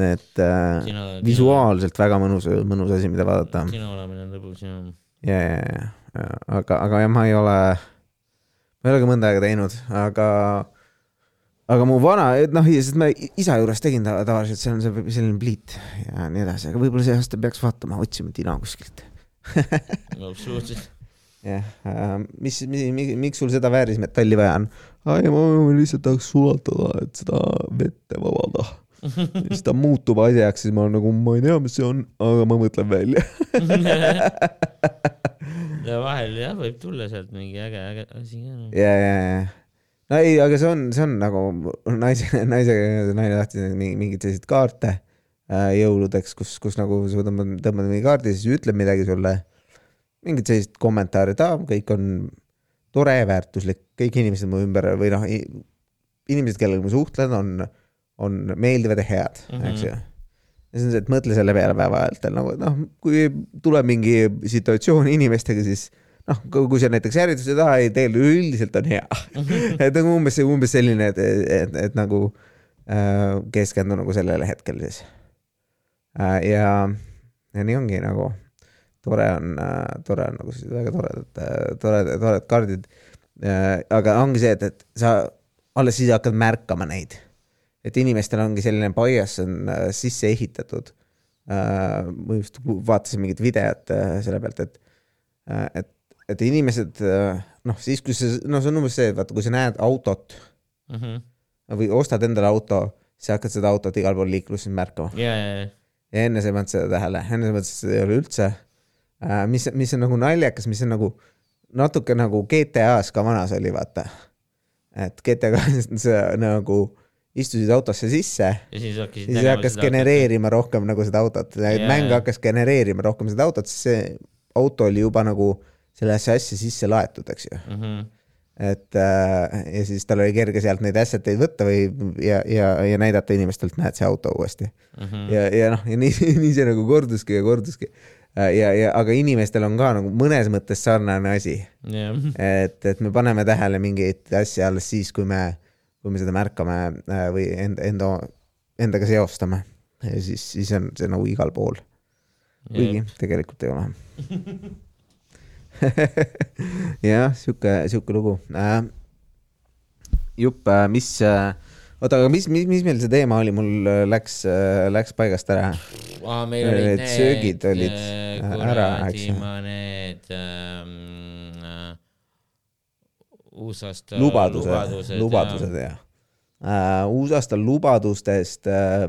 et äh, Tina- visuaalselt väga mõnus, mõnus asi, mida vaadata. tina olemine on lõbus ja, ja, ja, ja, aga, aga jah, ma ei ole, ma ei ole ka mõnda aega teinud, aga aga mu vana, noh, sest ma isa juures tegin ta tavaliselt, see on see selline pliit ja nii edasi, aga võib-olla see aasta peaks vaatama, otsima tina kuskilt. no, absoluutselt. jah äh,, mis, mis, mis, miks sul seda väärismetalli vaja on? ei, ma lihtsalt tahaks sulatada, et seda vette vabada. Siis ta muutub asjaks, siis ma olen nagu, ma ei tea, mis see on, aga ma mõtlen välja. ja vahel jah, võib tulla sealt mingi äge, äge asi ka no.. ja, ja, ja, no ei, aga see on, see on nagu naise, naisega, naine tahtis mingeid selliseid kaarte äh, jõuludeks, kus, kus nagu sa tõmbad, tõmbad mingi kaardi, siis ütleb midagi sulle. mingid sellised kommentaarid, aa, kõik on tore, väärtuslik, kõik inimesed mu ümber või noh, inimesed, kellega ma suhtlen, on, on meeldivad ja head mm, Mhm. -hmm. eks ju. ja siis on see, et mõtle selle peale päeva-ajalt nagu, et noh, kui tuleb mingi situatsioon inimestega, siis noh, kui sa näiteks ärritud ei taha, ei tegelikult üldiselt on hea. et nagu umbes, umbes selline, et, et, et nagu äh, keskendu nagu sellele hetkel siis äh,. ja, ja nii ongi nagu tore on äh,, tore on nagu väga toredad, toredad, toredad kaardid äh,. aga ongi see, et, et sa alles siis hakkad märkama neid et inimestel ongi selline bias on äh, sisse ehitatud äh,. ma just vaatasin mingit videot äh, selle pealt, et äh,, et, et inimesed äh, noh, siis kui sa, no see on umbes see, et vaata, kui sa näed autot Mhm. või ostad endale auto, siis hakkad seda autot igal pool liikluses märkama ja, ja, ja, ja enne sa ei pannud seda tähele, enne sa mõtlesid, et seda ei ole üldse äh,. mis, mis on nagu naljakas, mis on nagu natuke nagu GTA-s ka vanas oli, vaata. et GTA-s sa nagu istusid autosse sisse ja siis siis hakkas. genereerima rohkem nagu seda autot, mäng hakkas genereerima rohkem seda autot, sest see auto oli juba nagu sellesse asja sisse laetud, eks ju. Mhm. et äh, ja siis tal oli kerge sealt neid asset eid võtta või ja, ja, ja näidata inimestelt, näed see auto uuesti. Mhm. ja, ja noh, ja nii, nii see nagu korduski ja korduski. ja, ja aga inimestel on ka nagu mõnes mõttes sarnane asi, jah, et, et me paneme tähele mingeid asju alles siis, kui me, kui me seda märkame äh, või enda, enda, endaga seostame. siis, siis on see nagu igal pool, kuigi tegelikult ei ole. jah, sihuke, sihuke lugu äh,. jupp, mis äh, oota, aga mis, mis, mis meil see teema oli, mul äh, läks, läks paigast ära. aa, meil olid Need söögid olid, äh, äh, ära, eks need ähm, äh, uusaasta lubadused, lubadused, lubadused ja uh,. uusaasta lubadustest uh,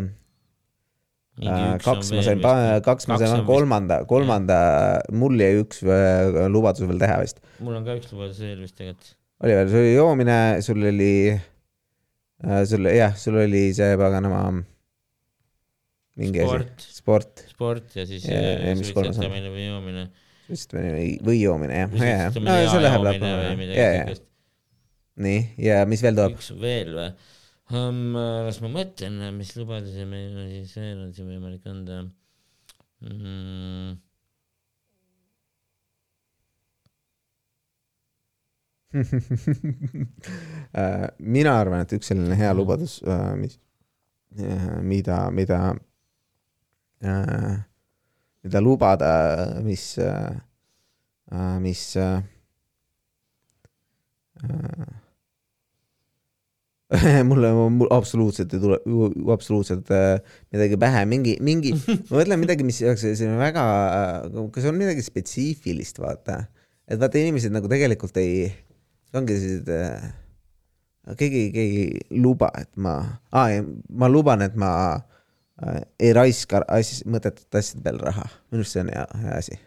uh, kaks ma sain kaks ma sain kolmanda, kolmanda, mul jäi üks lubadus veel teha vist. mul on ka üks lubadus veel vist tegelikult. oli veel, sul oli joomine, sul oli uh,, sul jah, sul oli see paganama mingi asi, sport, sport, sport ja siis Ja- ja- ja äh, suitsetamine või joomine. või, või joomine jah, ja, ja, suitsetamine no ja see läheb joomine või läbi, midagi ja, ja, siukest. nii, ja mis veel tuleb? üks veel või um,? las ma mõtlen, mis lubadusi meil on siis veel on siin võimalik anda mm. Äh, mina arvan, et üks selline hea lubadus, mis, mida, mida, mida lubada, mis, mis mulle, mul absoluutselt ei tule, absoluutselt äh, midagi pähe, mingi, mingi, ma mõtlen midagi, mis oleks selline väga, kas on midagi spetsiifilist, vaata. et vaata, inimesed nagu tegelikult ei, ongi sellised äh, keegi, keegi ei luba, et ma ah,, ma luban, et ma äh, ei raiska asj, mõttetute asjade peale raha. minu arust see on hea, hea asi.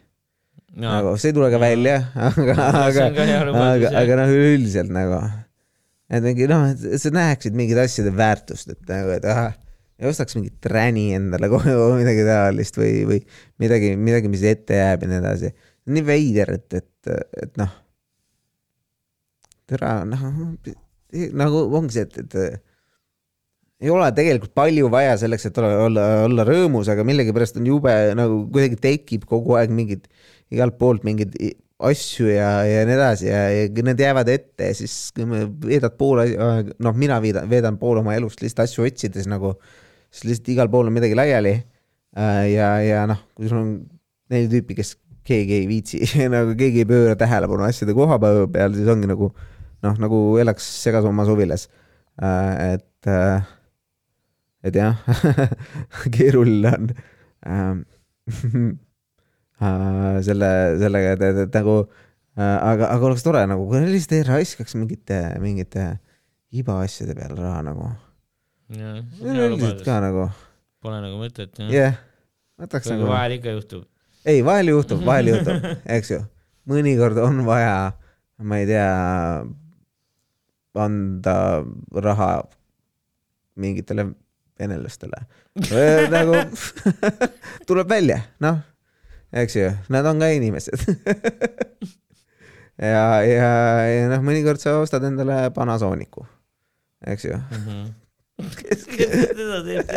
nagu see ei tule ka välja, aga, aga aga, aga noh, üleüldiselt nagu, et mingi noh, et sa näeksid mingite asjade väärtust, et nagu, et ahah, ei ostaks mingit träni endale kohe või midagi taolist või, või midagi, midagi, mis ette jääb ja nii edasi. nii veider, et, et, et noh, tere, noh, nagu ongi see, et, et ei ole tegelikult palju vaja selleks, et olla, olla, olla rõõmus, aga millegipärast on jube nagu kuidagi tekib kogu aeg mingid igalt poolt mingeid i- asju ja, ja nii edasi ja, ja need jäävad ette ja siis veedad pool, noh, mina veedan, veedan pool oma elust lihtsalt asju otsides nagu, siis lihtsalt igal pool on midagi laiali. ja, ja noh, kui sul on neli tüüpi, kes keegi ei viitsi nagu keegi ei pööra tähelepanu asjade koha peal, siis ongi nagu noh, nagu elaks segasummas huvilas. et, et jah, keeruline on äh, selle, sellega, et, nagu äh, aga, aga oleks tore nagu, kui lihtsalt ei raiskaks mingite, mingite ibaasjade peale raha nagu. üldiselt ka nagu, Pole nagu mõtet jah jah yeah., võtaks kuigi nagu, vahel ikka juhtub. ei vahel juhtub, vahel juhtub, eks ju. mõnikord on vaja, ma ei tea, anda raha mingitele venelastele. nagu tuleb välja, noh, eks ju, nad on ka inimesed. ja, ja, ja noh, mõnikord sa ostad endale Panasooniku, eks ju. teda teeb,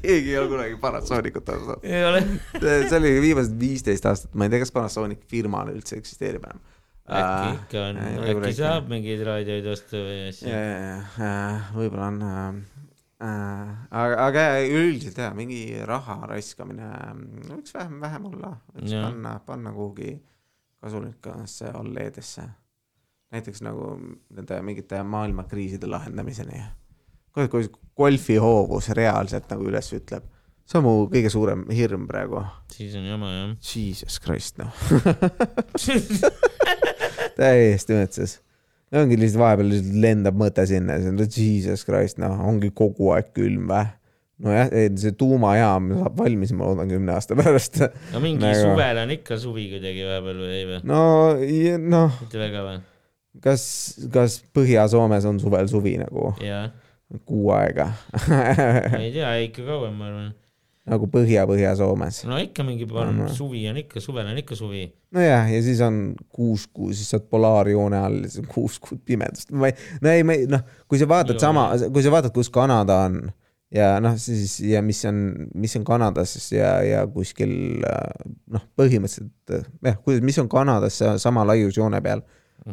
keegi ei ole kunagi Panasoonikut ostnud. ei ole. see oli viimased viisteist aastat, ma ei tea, kas Panasonic firmana üldse eksisteerib enam. äkki ikka on, äkki saab mingeid raadioid osta või asju. võib-olla on äh,. äh, aga, aga üldiselt jah, mingi raha raiskamine mm, võiks vähem, vähem olla, võiks Jah. panna, panna kuhugi kasulikusse olleedesse. näiteks nagu nende mingite maailmakriiside lahendamiseni. kui, kui golfihoovus reaalselt nagu üles ütleb, see on mu kõige suurem hirm praegu. siis on jama jah. Jesus Christ, noh. täiesti mõtses. Ongi lihtsalt vahepeal lihtsalt lendab mõte sinna, siis on Jesus Christ, noh, ongi kogu aeg külm või? nojah, see tuumajaam saab valmis, ma loodan kümne aasta pärast. no mingi Nagu- suvel on ikka suvi kuidagi vahepeal või ei või? no, noh, mitte väga või? kas, kas Põhja-Soomes on suvel suvi nagu kuu aega ma ei tea, ikka kauem ma arvan. Nagu Põhja-Põhja-Soomes? no ikka mingi paar No, no. suvi on ikka, suvel on ikka suvi. nojah, ja siis on kuus kuud, siis sa oled polaarjoone all ja siis on kuus kuud pimedust. ma ei, no ei, ma ei, noh, kui sa vaatad Joo, sama, kui sa vaatad, kus Kanada on ja noh, siis ja mis on, mis on Kanadas ja, ja kuskil noh, põhimõtteliselt jah, kuidas, mis on Kanadas sa- sama laiusjoone peal,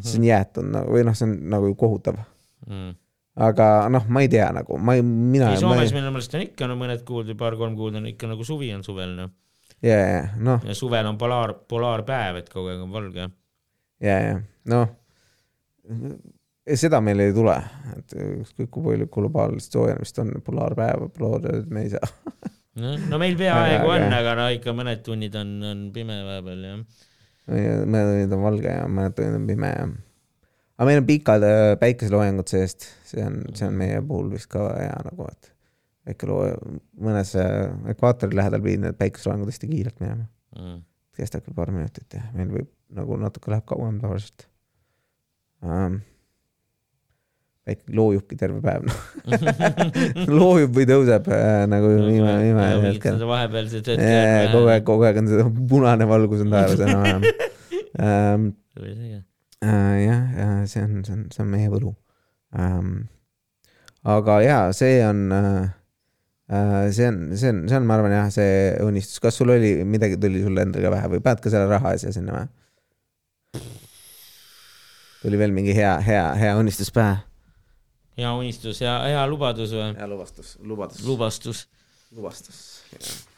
see on jäetud nagu või noh, see on nagu kohutav. Mm. Aga noh, ma ei tea nagu, ma ei, mina ei, Soomes ei, minu meelest on ikka no mõned kuud või paar-kolm kuud on ikka nagu suvi on suvel noh. ja, ja noh, ja suvel on polaar, polaarpäev, et kogu aeg on valge. ja, ja noh, seda meil ei tule, et ükskõik kui palju globaalset soojenemist on, polaarpäeva, polaarööd me ei saa. noh, no meil peaaegu on, aga no ikka mõned tunnid on, on pime vahepeal jah. mõned tunnid on valge ja mõned tunnid on pime ja. Aga meil on pikad äh, päikeseloojangud seest, see on, see on meie puhul vist ka hea nagu, et väike loo, mõnes äh, ekvaatori lähedal pidid need päikeseloojangud hästi kiirelt minema. Mm. kestab küll paar minutit ja meil võib nagu natuke läheb kauem tavaliselt um,. väike loojubki terve päev, noh. loojub või tõuseb äh, nagu viimane, viimane hetkel. vahepealsed kogu aeg, kogu aeg on see punane valgus on taevas enam-vähem um,. Uh, jah, ja see on, see on, see on meie võlu um,. aga jaa, see on uh,, uh, see on, see on, see on, ma arvan jah, see unistus, kas sul oli midagi tuli sulle endale ka pähe või paned ka selle raha asja sinna või? tuli veel mingi hea, hea, hea unistus pähe? hea unistus ja hea lubadus või? hea lubastus, lubadus, lubastus. lubastus.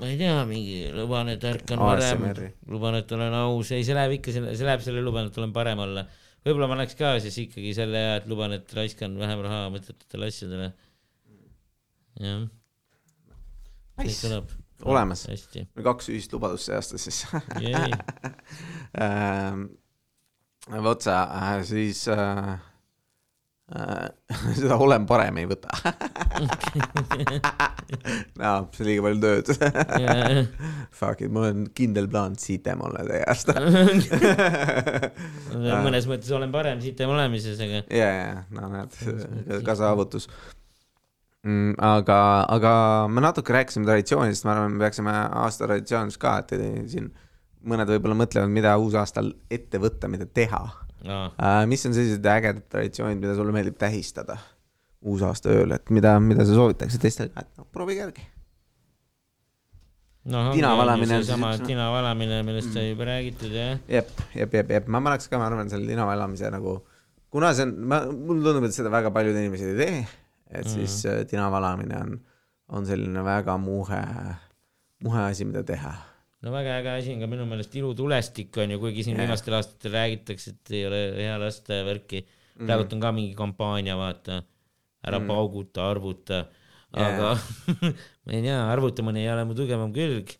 Ma ei tea, mingi luban, et ärkan varem luban, et olen aus, ei, see läheb ikka selle, see läheb selle luban, et olen parem olla. võib-olla ma läheks ka siis ikkagi selle hea, et luban, et raiskan vähem raha mõttetutele asjadele. jah, Nice. kõlab olemas, hästi. kaks ühist lubadust see aasta siis ähm,. vot sa äh, siis äh, seda olen parem ei võta. No see on liiga palju tööd. Fuck it, mul on kindel plaan sitem olla see aasta mõnes mõttes olen parem sitem olemises, aga ja, ja no näed, ka saavutus mm,. aga, aga me natuke rääkisime traditsioonidest, ma arvan, me peaksime aasta traditsioonidest ka, et siin mõned võib-olla mõtlevad, mida uusaastal ette võtta, mida teha uh,. mis on sellised ägedad traditsioonid, mida sulle meeldib tähistada uusaasta ööl, et mida, mida sa soovitaksid teistele et noh, proovige järgi. noh, Tina valamine seesama üks- tina valamine, millest sai juba räägitud jah. jep, jep, jep, jep, ma paneks ka, ma arvan, selle linna elamise nagu, kuna see on, ma, mulle tundub, et seda väga paljud inimesed ei tee, et siis mm. tina valamine on, on selline väga muhe, muhe asi, mida teha. No väga äge asi on ka minu meelest ilutulestik on ju, kuigi siin viimastel aastatel räägitakse, et ei ole hea lasta ja värki. praegult on ka mingi kampaania, vaata, ära mm. pauguta, arvuta, aga ma ei tea, arvutamine ei ole mu tugevam külg.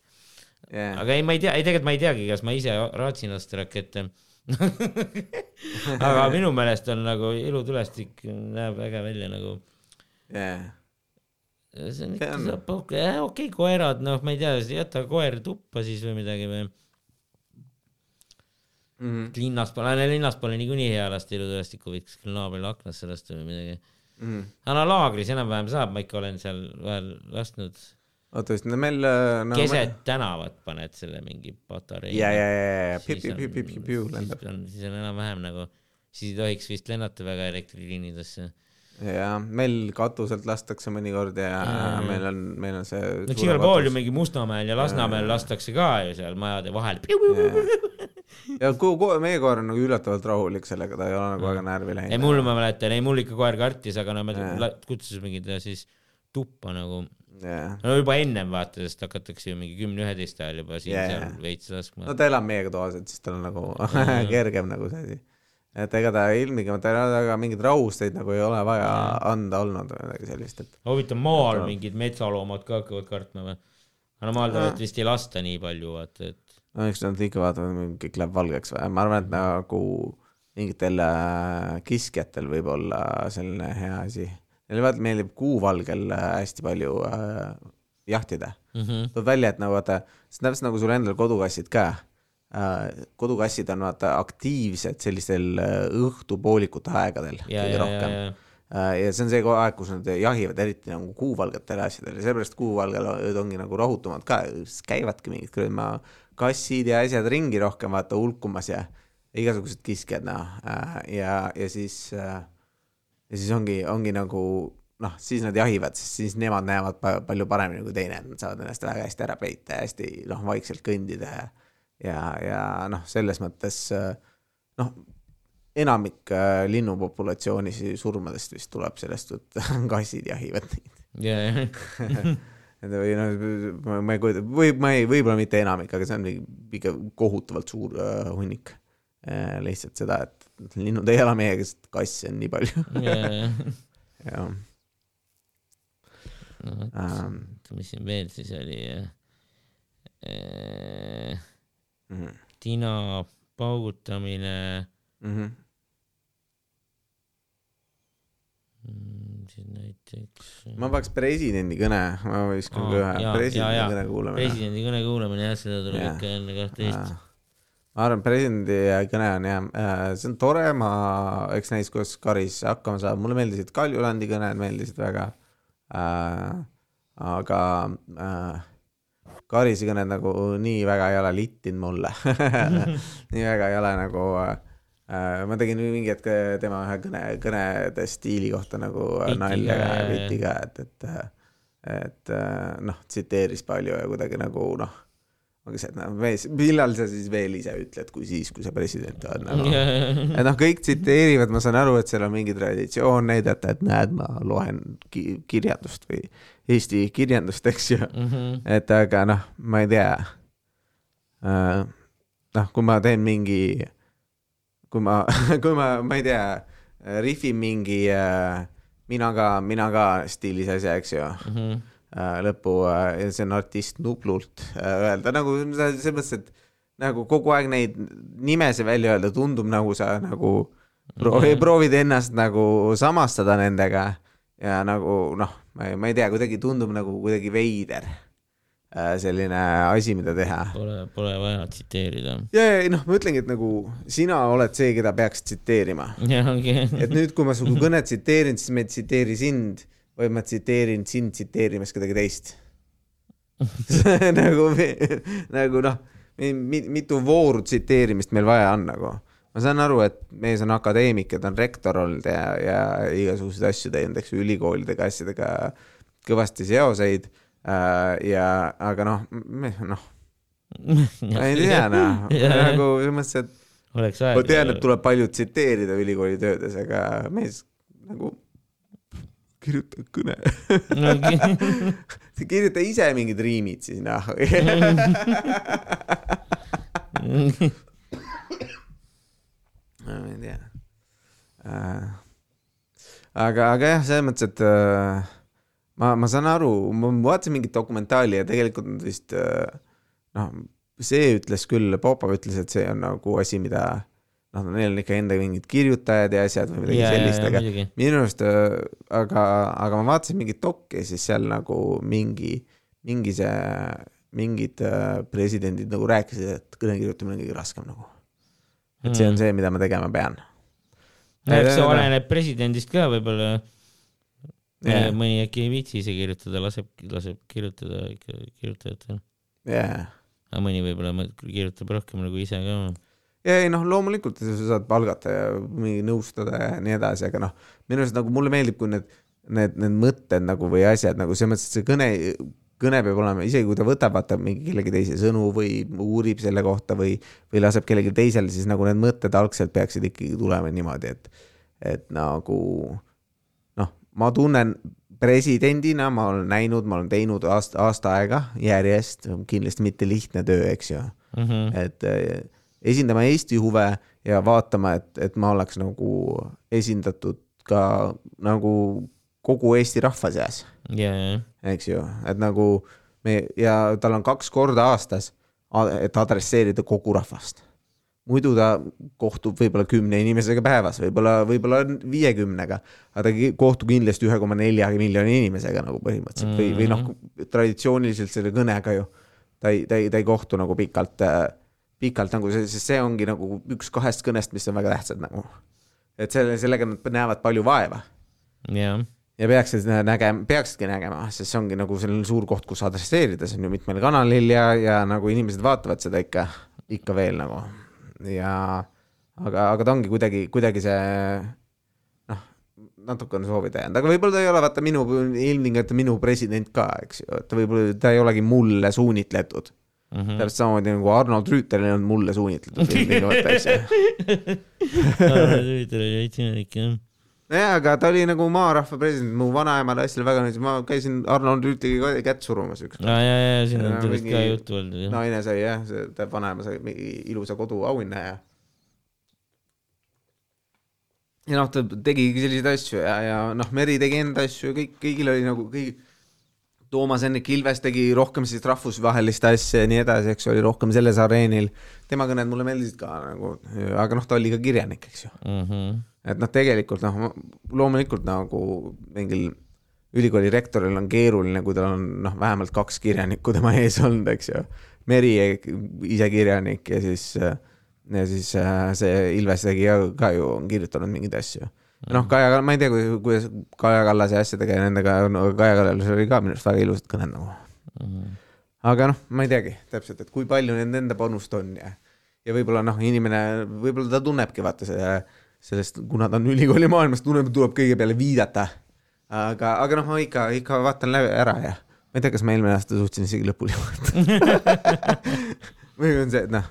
Yeah. aga ei, ma ei tea, ei tegelikult ma ei teagi, kas ma ise raatsin lasta rakette. aga minu meelest on nagu ilutulestik näeb äge välja nagu Yeah. See on ikka saab pauku, jah okei okay,, koerad, noh, ma ei tea, jäta koer tuppa siis või midagi või. Mm -hmm. linnas pole, linnas pole niikuinii hea lasta ilutulestikku, võiks küll naabrile aknasse lasta või midagi. Mm -hmm. aga no laagris enam-vähem saab, ma ikka olen seal vahel lasknud. oota, just, no meil äh, no,. keset tänavat paned selle mingi patarei. ja, ja, ja, ja, piu-piu-piu-piu-piu lendab. siis on, siis on enam-vähem nagu, siis ei tohiks vist lennata väga elektriliinidesse. Ja meil katuselt lastakse mõnikord ja, ja Jaa. meil on, meil on see. no igal pool ju mingi Mustamäel ja Lasnamäel lastakse ka ju seal majade vahel. ja ko-, ko-, meie koer on nagu üllatavalt rahulik sellega, ta ei ole nagu väga närvi ei läinud. mul ma mäletan, ei mul ikka koer kartis, aga no me Jaa. kutsusime ta siis tuppa nagu, jah, no juba ennem vaata, sest hakatakse ju mingi kümne-üheteist ajal juba Jaa, siin-seal jaa. veits laskma no ta elab meiega toas, et siis tal on nagu kergem nagu see asi. Et ega ta ilmtingimata väga mingeid rahusteid nagu ei ole vaja ja. anda olnud või midagi sellist, et. huvitav, maal mingid metsaloomad ka hakkavad kartma või? aga no maal tuleb vist ei lasta nii palju, vaata, et. no eks nad ikka vaatavad, kõik läheb valgeks või, ma arvan, et nagu mingitel äh, kiskjatel võib olla selline hea asi. Neile vaata meeldib kuuvalgel äh, hästi palju äh, jahtida mm. -hmm. tuleb välja, et nagu vaata, see on täpselt nagu sul endal kodukassid ka. Kodukassid on vaata aktiivsed sellistel äh, õhtupoolikute aegadel ja, kõige rohkem. Ja, ja. Äh, ja see on see aeg, kus nad jahivad eriti nagu kuuvalgetele asjadele, sellepärast kuuvalgel ongi nagu rahutumad ka, käivadki mingid kuradi kassid ja asjad ringi rohkem vaata hulkumas ja igasugused kiskjad noh. Äh, ja, ja siis äh, ja siis ongi, ongi nagu noh, siis nad jahivad, sest siis nemad näevad palju paremini kui teine, nad saavad ennast väga hästi ära peita ja hästi noh, vaikselt kõndida ja ja, ja noh, selles mõttes noh, enamik äh, linnupopulatsiooni surmadest vist tuleb sellest, et kassid jahivad neid yeah. või noh, ma ei kujuta, või ma ei, võib-olla mitte enamik, aga see on ikka kohutavalt suur äh, hunnik äh,. lihtsalt seda, et linnud ei ela meiega, sest kasse on nii palju yeah. jah. no vot ähm,, mis siin veel siis oli äh,? Mm -hmm. tina paugutamine mm. -hmm Mm, siis näiteks. ma paneks presidendi kõne, ma viskan ka ühe presidendi kõne kuulamine. presidendi kõne kuulamine jah, seda tuleb ikka enne kahtteist. ma arvan, presidendi kõne on jah, äh, see on tore, ma, eks näis, kuidas Karis hakkama saab, mulle meeldisid Kaljulandi kõned, meeldisid väga äh,. aga äh, Karise kõned nagu nii väga ei ole littinud mulle. Nii väga ei ole nagu äh, Äh, ma tegin mingi hetk tema ühe kõne, kõnede stiili kohta nagu nalja ja viti ka, et, et, et noh, tsiteeris palju ja kuidagi nagu noh, ongi see, noh, mees, millal sa siis veel ise ütled, kui siis, kui sa president oled nagu. et noh, kõik tsiteerivad, ma saan aru, et seal on mingi traditsioon näidata, et näed, ma loen ki kirjandust või Eesti kirjandust, eks ju mm. -hmm. et aga noh, ma ei tea. Äh, noh, kui ma teen mingi kui ma, kui ma, ma ei tea, rihvin mingi äh, mina ka, mina ka stiilis asja, eks ju mm. -hmm. Lõppu ja see on artist Nublult öelda nagu selles mõttes, et nagu kogu aeg neid nimesid välja öelda tundub nagu sa nagu proovi -hmm. proovid ennast nagu samastada nendega ja nagu noh, ma ei, ma ei tea, kuidagi tundub nagu kuidagi veider Äh, selline asi, mida teha. Pole, pole vaja tsiteerida. ja, ja noh, ma ütlengi, et nagu sina oled see, keda peaks tsiteerima. Okay. et nüüd, kui ma su kõnet tsiteerin, siis ma ei tsiteeri sind, vaid ma tsiteerin sind tsiteerimas kedagi teist nagu, nagu noh, mitu vooru tsiteerimist meil vaja on nagu. ma saan aru, et mees on akadeemik ja ta on rektor olnud ja, ja igasuguseid asju teinud, eks ju, ülikoolidega, asjadega kõvasti seoseid Äh, ja, aga noh, noh, ma ei tea noh, nagu selles mõttes, et oleks aeg. ma tean, et tuleb palju tsiteerida ülikooli töödes, aga mees nagu kirjuta kõne. Kirjuta ise mingid riimid siis noh ma ei tea. Äh,. aga, aga jah, selles mõttes, et äh, ma, ma saan aru, ma vaatasin mingit dokumentaali ja tegelikult nad vist äh, noh, see ütles küll, Popov ütles, et see on nagu asi, mida noh, neil on ikka enda mingid kirjutajad ja asjad või midagi yeah, sellist, aga minu arust, äh, aga, aga ma vaatasin mingit dokki, siis seal nagu mingi, mingi see, mingid äh, presidendid nagu rääkisid, et kõne kirjutamine on kõige raskem nagu. et see on hmm. see, mida ma tegema pean. no eks see oleneb presidendist ka võib-olla yeah.. mõni äkki ei viitsi ise kirjutada, laseb, laseb kirjutada ikka kirjutajatel yeah.. aga mõni võib-olla kirjutab rohkem nagu ise ka. Ja ei noh, loomulikult sa saad palgata ja nõustada ja nii edasi, aga noh, minu arust nagu mulle meeldib, kui need, need, need mõtted nagu või asjad nagu selles mõttes, et see kõne, kõne peab olema, isegi kui ta võtab, vaata mingi kellegi teise sõnu või uurib selle kohta või, või laseb kellelgi teisel, siis nagu need mõtted algselt peaksid ikkagi tulema niimoodi, et, et nagu ma tunnen presidendina, ma olen näinud, ma olen teinud aasta, aasta aega järjest, kindlasti mitte lihtne töö, eks ju mm. -hmm. et esindama Eesti huve ja vaatama, et, et ma oleks nagu esindatud ka nagu kogu Eesti rahva seas, jaa, eks ju, et nagu me ja tal on kaks korda aastas, et adresseerida kogu rahvast. Muidu ta kohtub võib-olla kümne inimesega päevas, võib-olla, võib-olla viiekümnega, aga ta kohtub kindlasti ühe koma nelja miljoni inimesega nagu põhimõtteliselt või, või noh, traditsiooniliselt selle kõnega ju. Ta ei, ta ei, ta ei kohtu nagu pikalt, pikalt nagu see, sest see ongi nagu üks kahest kõnest, mis on väga tähtsad nagu. et selle, sellega nad näevad palju vaeva. Jah, ja peaksid nägema, peaksidki nägema, sest see ongi nagu selline suur koht, kus adresseerida, see on ju mitmel kanalil ja, ja nagu inimesed vaatavad seda ikka, ikka veel nagu. Ja aga, aga ta ongi kuidagi, kuidagi see noh, natuke on soovida jäänud, aga võib-olla ta ei ole vaata minu, ilmtingimata minu president ka, eks ju, et võib-olla, ta ei olegi mulle suunitletud mm. -hmm. täpselt samamoodi nagu Arnold Rüütel on mulle suunitletud ilmtingimata, eks ju. huvitav oli veits imelik jah. nojah, aga ta oli nagu maarahva president, mu vanaemale asjale väga meeldis, ma käisin Arnold Rüütliga kätt surumas ükskord. aa ja, ja siin on Ja sellest ka juttu olnud naine sai jah, see ta vanaema sai ilusa koduauhinna ja. ja noh, ta tegigi selliseid asju ja, ja noh, Meri tegi enda asju ja kõik, kõigil oli nagu kõik. Toomas Hendrik Ilves tegi rohkem sellist rahvusvahelist asja ja nii edasi, eks oli rohkem selles areenil. tema kõned mulle meeldisid ka nagu, aga noh, ta oli ka kirjanik, eks ju Mhm. et noh, tegelikult noh, loomulikult nagu mingil ülikooli rektoril on keeruline, kui tal on noh, vähemalt kaks kirjanikku tema ees olnud, eks ju. Meri ise kirjanik ja siis, ja siis äh, see Ilves tegi ka, ka ju, on kirjutanud mingeid asju. noh, Kaja, ma ei tea, kuidas Kaja Kallase asjadega ja nendega no,, Kaja Kallasel oli ka minu arust väga ilusad kõned nagu. aga noh, ma ei teagi täpselt, et kui palju nende enda panust on ja, ja võib-olla noh, inimene, võib-olla ta tunnebki vaata selle sellest, kuna ta on ülikooli maailmas, tunneb, tuleb kõige peale viidata. aga, aga noh, ma ikka, ikka vaatan läbi ära ja ma ei tea, kas ma eelmine aasta suutsin isegi lõpuni vaadata. või on see, et noh,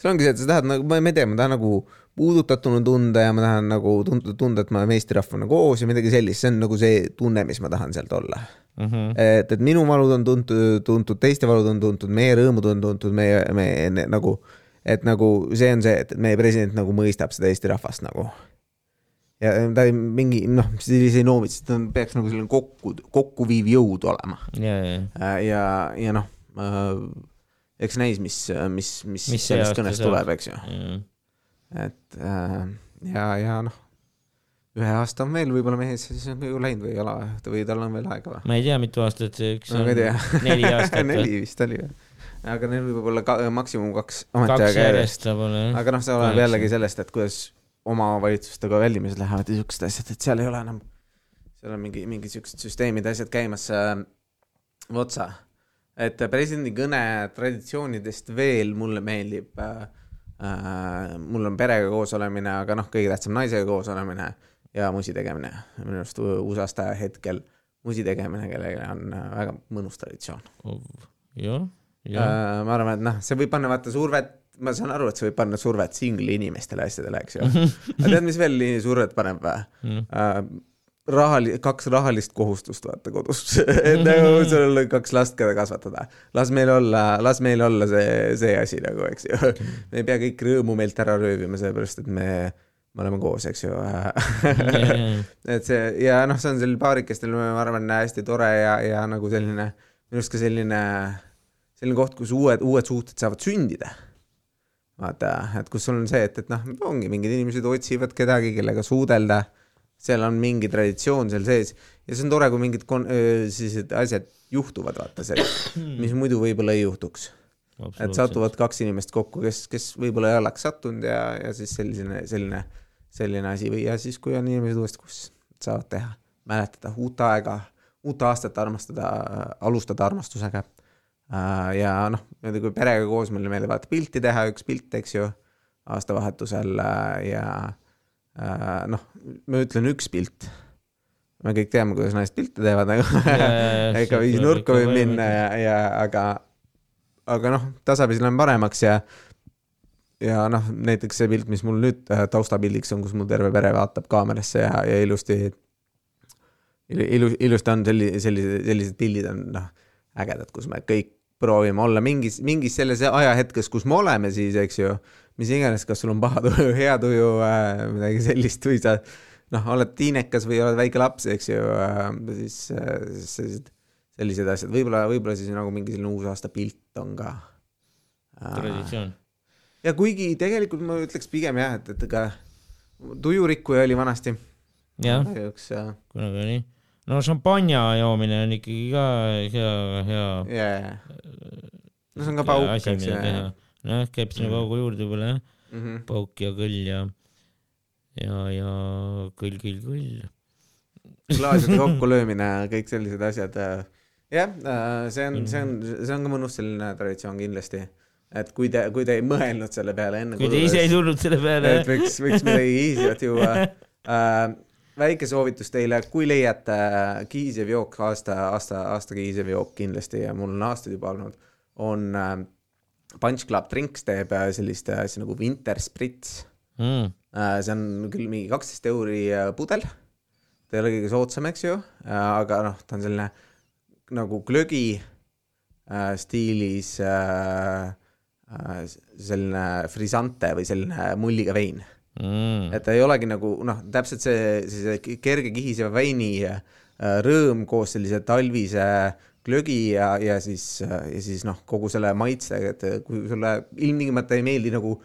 see ongi see, et sa tahad nagu, ma ei tea, ma tahan nagu puudutatuna tunda ja ma tahan nagu tunda, tunda, et me oleme meesterahvana koos ja midagi sellist, see on nagu see tunne, mis ma tahan sealt olla. Mhm. et, et minu valud on tuntud, tuntud, teiste valud on tuntud, meie rõõmud on tuntud, meie, me nagu, et nagu see on see, et meie president nagu mõistab seda Eesti rahvast nagu. ja ta ei mingi noh, sellise noomits, ta on- peaks nagu selline kokku, kokkuviiv jõud olema. ja, ja, ja, ja noh äh,, eks näis, mis, mis, mis, Mis sellest kõnest tuleb, eks ju. ja. Et äh, ja, ja noh, ühe aasta on veel võib-olla mees siis on ju läinud või ei ole või tal on veel aega või? ma ei tea, mitu aastat see üks no on neli aastat neli vist oli või? aga neil võib olla ka, maksimum kaks ametiaega järjest. aga noh, see oleneb jällegi sellest, et kuidas omavalitsustega väldimised lähevad ja siuksed asjad, et seal ei ole enam, seal on mingi, mingi siuksed süsteemid ja asjad käimas äh, otsa. et presidendi kõne traditsioonidest veel mulle meeldib äh, äh,, mul on perega koos olemine, aga noh, kõige tähtsam naisega koos olemine ja musi tegemine. minu arust USA-st hetkel musi tegemine, kellele on äh, väga mõnus traditsioon. jah, jah. Äh, ma arvan, et noh, see võib panna vaata survet, ma saan aru, et see võib panna survet singli inimestele asjadele, eks ju. aga tead, mis veel survet paneb või Mm. rahali-, kaks rahalist kohustust vaata kodus, et nagu sul on kaks last, keda kasvatada. las meil olla, las meil olla see, see asi nagu, eks ju. me ei pea kõik rõõmu meilt ära röövima, sellepärast et me, me oleme koos, eks ju. et see ja noh, see on sellel paarikestel, ma arvan, hästi tore ja, ja nagu selline, minu arust ka selline, selline koht, kus uued, uued suhted saavad sündida. vaata, et kus sul on see, et, et noh, ongi mingid inimesed otsivad kedagi, kellega suudelda. Seal on mingi traditsioon seal sees ja see on tore, kui mingid kon-, sellised asjad juhtuvad, vaata see, mis muidu võib-olla ei juhtuks. et satuvad kaks inimest kokku, kes, kes võib-olla ei oleks sattunud ja, ja siis selline, selline, selline asi või ja siis, kui on inimesed uuesti, kus saavad teha, mäletada uut aega, uut aastat armastada, alustada armastusega. ja noh, niimoodi kui perega koos meile meeldib vaata pilti teha, üks pilt, eks ju, aastavahetusel ja äh, noh, ma ütlen üks pilt. me kõik teame, kuidas naised pilte teevad, aga ikka viis nurka võib minna ja, ja aga, aga noh, tasapisi läheb paremaks ja ja noh, näiteks see pilt, mis mul nüüd äh, taustapildiks on, kus mul terve pere vaatab kaamerasse ja, ja ilusti ilu, ilu, ilusti on selli-, sellised, sellised pildid on noh, ägedad, kus me kõik proovima olla mingis, mingis selles ajahetkes, kus me oleme siis, eks ju, mis iganes, kas sul on paha tuju, hea tuju äh,, midagi sellist või sa noh, oled tiinekas või oled väike laps, eks ju äh,, siis äh, sellised, sellised asjad, võib-olla, võib-olla siis nagu mingi selline uusaasta pilt on ka äh,. traditsioon. ja kuigi tegelikult ma ütleks pigem jah, et, et ega tujurikkuja oli vanasti. jah, kunagi oli no šampanja joomine on ikkagi ka hea, hea yeah.. no see on ka pauk, eks ju. Nojah, käib sinna mm. juurde võib-olla jah mm -hmm., pauk ja kõll ja, ja, ja kõll, kõll, kõll. klaaside kokkulöömine, kõik sellised asjad. Äh, jah, äh, see on, see on, see on ka mõnus selline traditsioon kindlasti et kui te, kui te ei mõelnud selle peale enne. kui te ise ei tulnud selle peale. et võiks, võiks midagi easy't juua äh, väike soovitus teile, kui leiate kihisev jook, aasta, aasta, aasta kihisev jook kindlasti ja mul on aastaid juba olnud, on äh, Punch Club Drinks teeb äh, sellist asja nagu Winter Spritz. Mm.. Äh, see on küll mingi kaksteist euri äh, pudel, ta ei ole kõige soodsam, eks ju, äh, aga noh, ta on selline nagu glögi äh, stiilis äh, äh, selline frisante või selline mulliga vein. Mm.. et ta ei olegi nagu noh, täpselt see, see kerge kihiseva veini äh, rõõm koos sellise talvise glögi ja, ja siis, ja siis noh, kogu selle maitsega, et kui sulle ilmtingimata ei meeldi nagu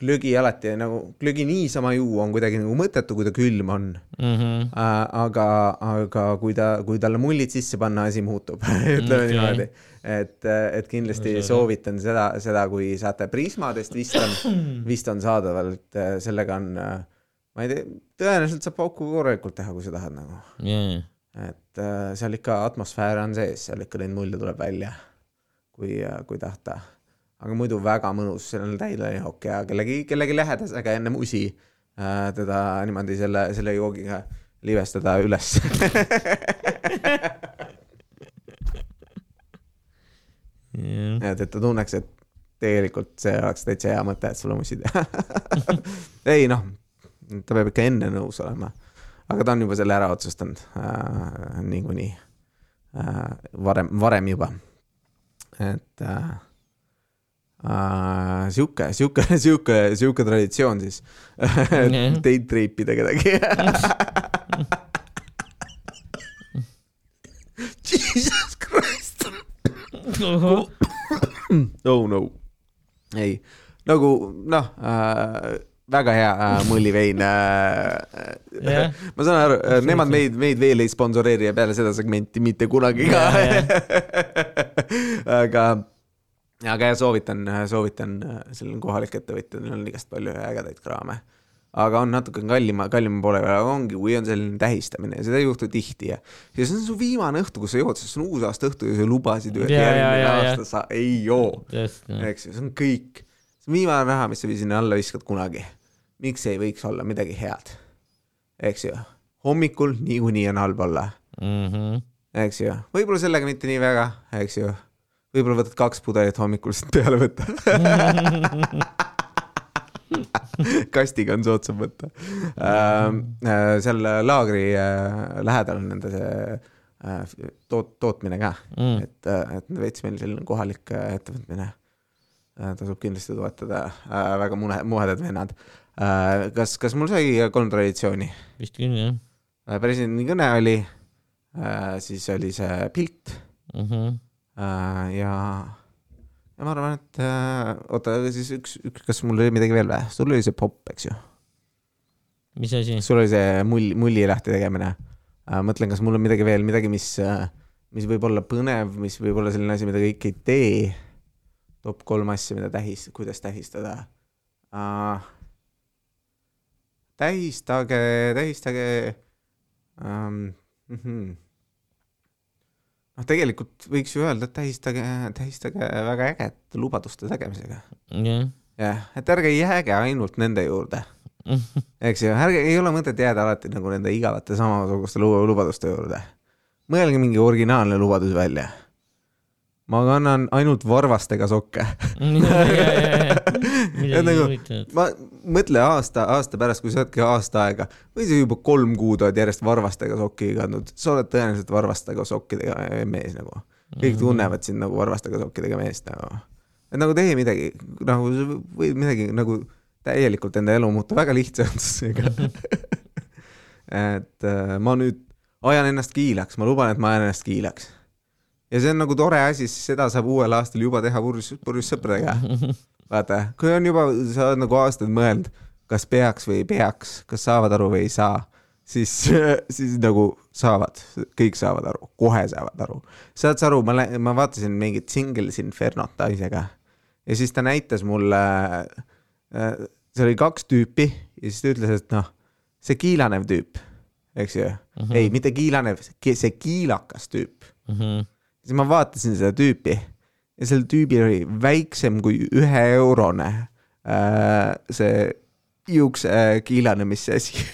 glögi alati nagu, glögi niisama juua on kuidagi nagu mõttetu, kui ta külm on mm. -hmm. aga, aga kui ta, kui talle mullid sisse panna, asi muutub ütleme okay. niimoodi. et, et kindlasti no, soovitan seda, seda, kui saate Prismadest, vist on, vist on saadaval, et sellega on, ma ei tea, tõenäoliselt saab pauku korralikult teha, kui sa tahad nagu yeah.. Et seal ikka atmosfäär on sees, seal ikka neid mulje tuleb välja, kui, kui tahta. Aga muidu väga mõnus, seal on täidejook ja kellegi, kellegi lähedasega ennem usi äh, teda niimoodi selle, selle joogiga livestada üles. Yeah.. et, et ta tunneks, et tegelikult see oleks täitsa hea mõte, et sulle musi teha. Ei noh, ta peab ikka enne nõus olema. Aga ta on juba selle ära otsustanud äh, niikuinii äh, varem, varem juba. et äh, Uh, sihuke, sihuke, sihuke, sihuke traditsioon siis. Date rape ida kedagi. Jesus Christ. Oh no. ei, nagu noh äh, väga hea äh, mullivein äh, yeah. ma saan aru, äh, nemad meid, meid veel ei sponsoreeri ja peale seda segmenti mitte kunagi ka aga aga jah, soovitan, soovitan, seal on kohalik ettevõtja, neil on igast palju ägedaid kraame. aga on natuke kallima, kallima poole peal, aga ongi, kui on selline tähistamine ja seda ei juhtu tihti ja, ja see on su viimane õhtu, kus sa jood, sest see on uusaasta õhtu ja sa lubasid ju, et ja, järgmine ja. aasta sa ei joo. just, eks ju, see on kõik. see on viimane raha, mis sa sinna alla viskad kunagi. Miks ei võiks olla midagi head? eks ju, hommikul niikuinii on halb olla, Mhm. eks ju, võib-olla sellega mitte nii väga, eks ju võib-olla võtad kaks pudelit hommikul siit peale võtta kastiga on soodsam võtta ähm,. Äh, seal laagri äh, lähedal on nende see äh, toot-, tootmine ka Mm. et, et veits meil selline kohalik ettevõtmine tasub kindlasti toetada väga mune-, muhedad vennad. Kas, kas mul sai kolm traditsiooni vist küll jah äh,? presidendi kõne oli äh,, siis oli see pilt mm. -hmm. Äh, ja, ja ma arvan, et äh, oota, siis üks, üks, kas mul oli midagi veel või? sul oli see popp, eks ju? mis asi? sul oli see mull, mullilahti tegemine. mõtlen, kas mul on midagi veel, midagi, mis, mis võib olla põnev, mis võib olla selline asi, mida kõik ei tee. top kolm asja, mida tähis, kuidas tähistada uh,. Tähistage, tähistage. Mm -hmm noh, tegelikult võiks ju öelda, et tähistage, tähistage väga ägedate lubaduste tegemisega. jah. jah, et ärge jääge ainult nende juurde, eks ju, ärge, ei ole mõtet jääda alati nagu nende igavate samasuguste lu- lubaduste juurde. mõelge mingi originaalne lubadus välja. ma kannan ainult varvastega sokke et nagu ma mõtle aasta, aasta pärast, kui sa oledki aasta aega või sa juba kolm kuud oled järjest varvastega sokki kandnud, sa oled tõenäoliselt varvastega sokkidega mees nagu. kõik tunnevad sind nagu varvastega sokkidega meest nagu. et nagu tee midagi, nagu sa võid midagi nagu täielikult enda elu muuta väga lihtsustusega. et äh, ma nüüd ajan ennast kiilaks, ma luban, et ma ajan ennast kiilaks. ja see on nagu tore asi, sest seda saab uuel aastal juba teha purjus, purjus sõpradega. vaata, kui on juba, sa oled nagu aastaid mõelnud, kas peaks või ei peaks, kas saavad aru või ei saa, siis, siis nagu saavad, kõik saavad aru, kohe saavad aru. saad sa aru, ma, ma vaatasin mingit Singles Infernot naisega ja siis ta näitas mulle, seal oli kaks tüüpi ja siis ta ütles, et noh, see kiilanev tüüp, eks ju mm, -hmm. ei, mitte kiilanev, see kiilakas tüüp Mhm. siis ma vaatasin seda tüüpi ja sel tüübil oli väiksem kui üheeurone äh, see juukse äh, kiilanemise asi.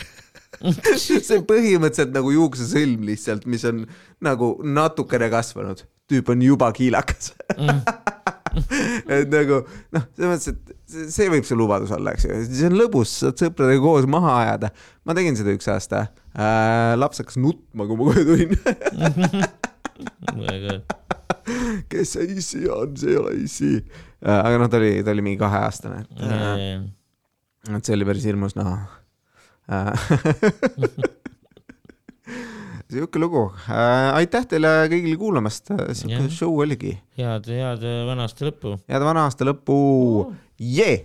See põhimõtteliselt nagu juuksesõlm lihtsalt, mis on nagu natukene kasvanud, tüüp on juba kiilakas. Et nagu noh, selles mõttes, et see- võib see lubadus olla, eks ju, see on lõbus, saad sõpradega koos maha ajada. ma tegin seda üks aasta. Äh,, laps hakkas nutma, kui ma koju tulin. Väga kes see issi on, see ei ole issi. aga noh, ta oli, ta oli mingi kaheaastane, et, et see oli päris hirmus näha. sihuke lugu, aitäh teile kõigile kuulamast, sihuke show oligi. head, head vana aasta lõppu. head vana aasta lõppu, jee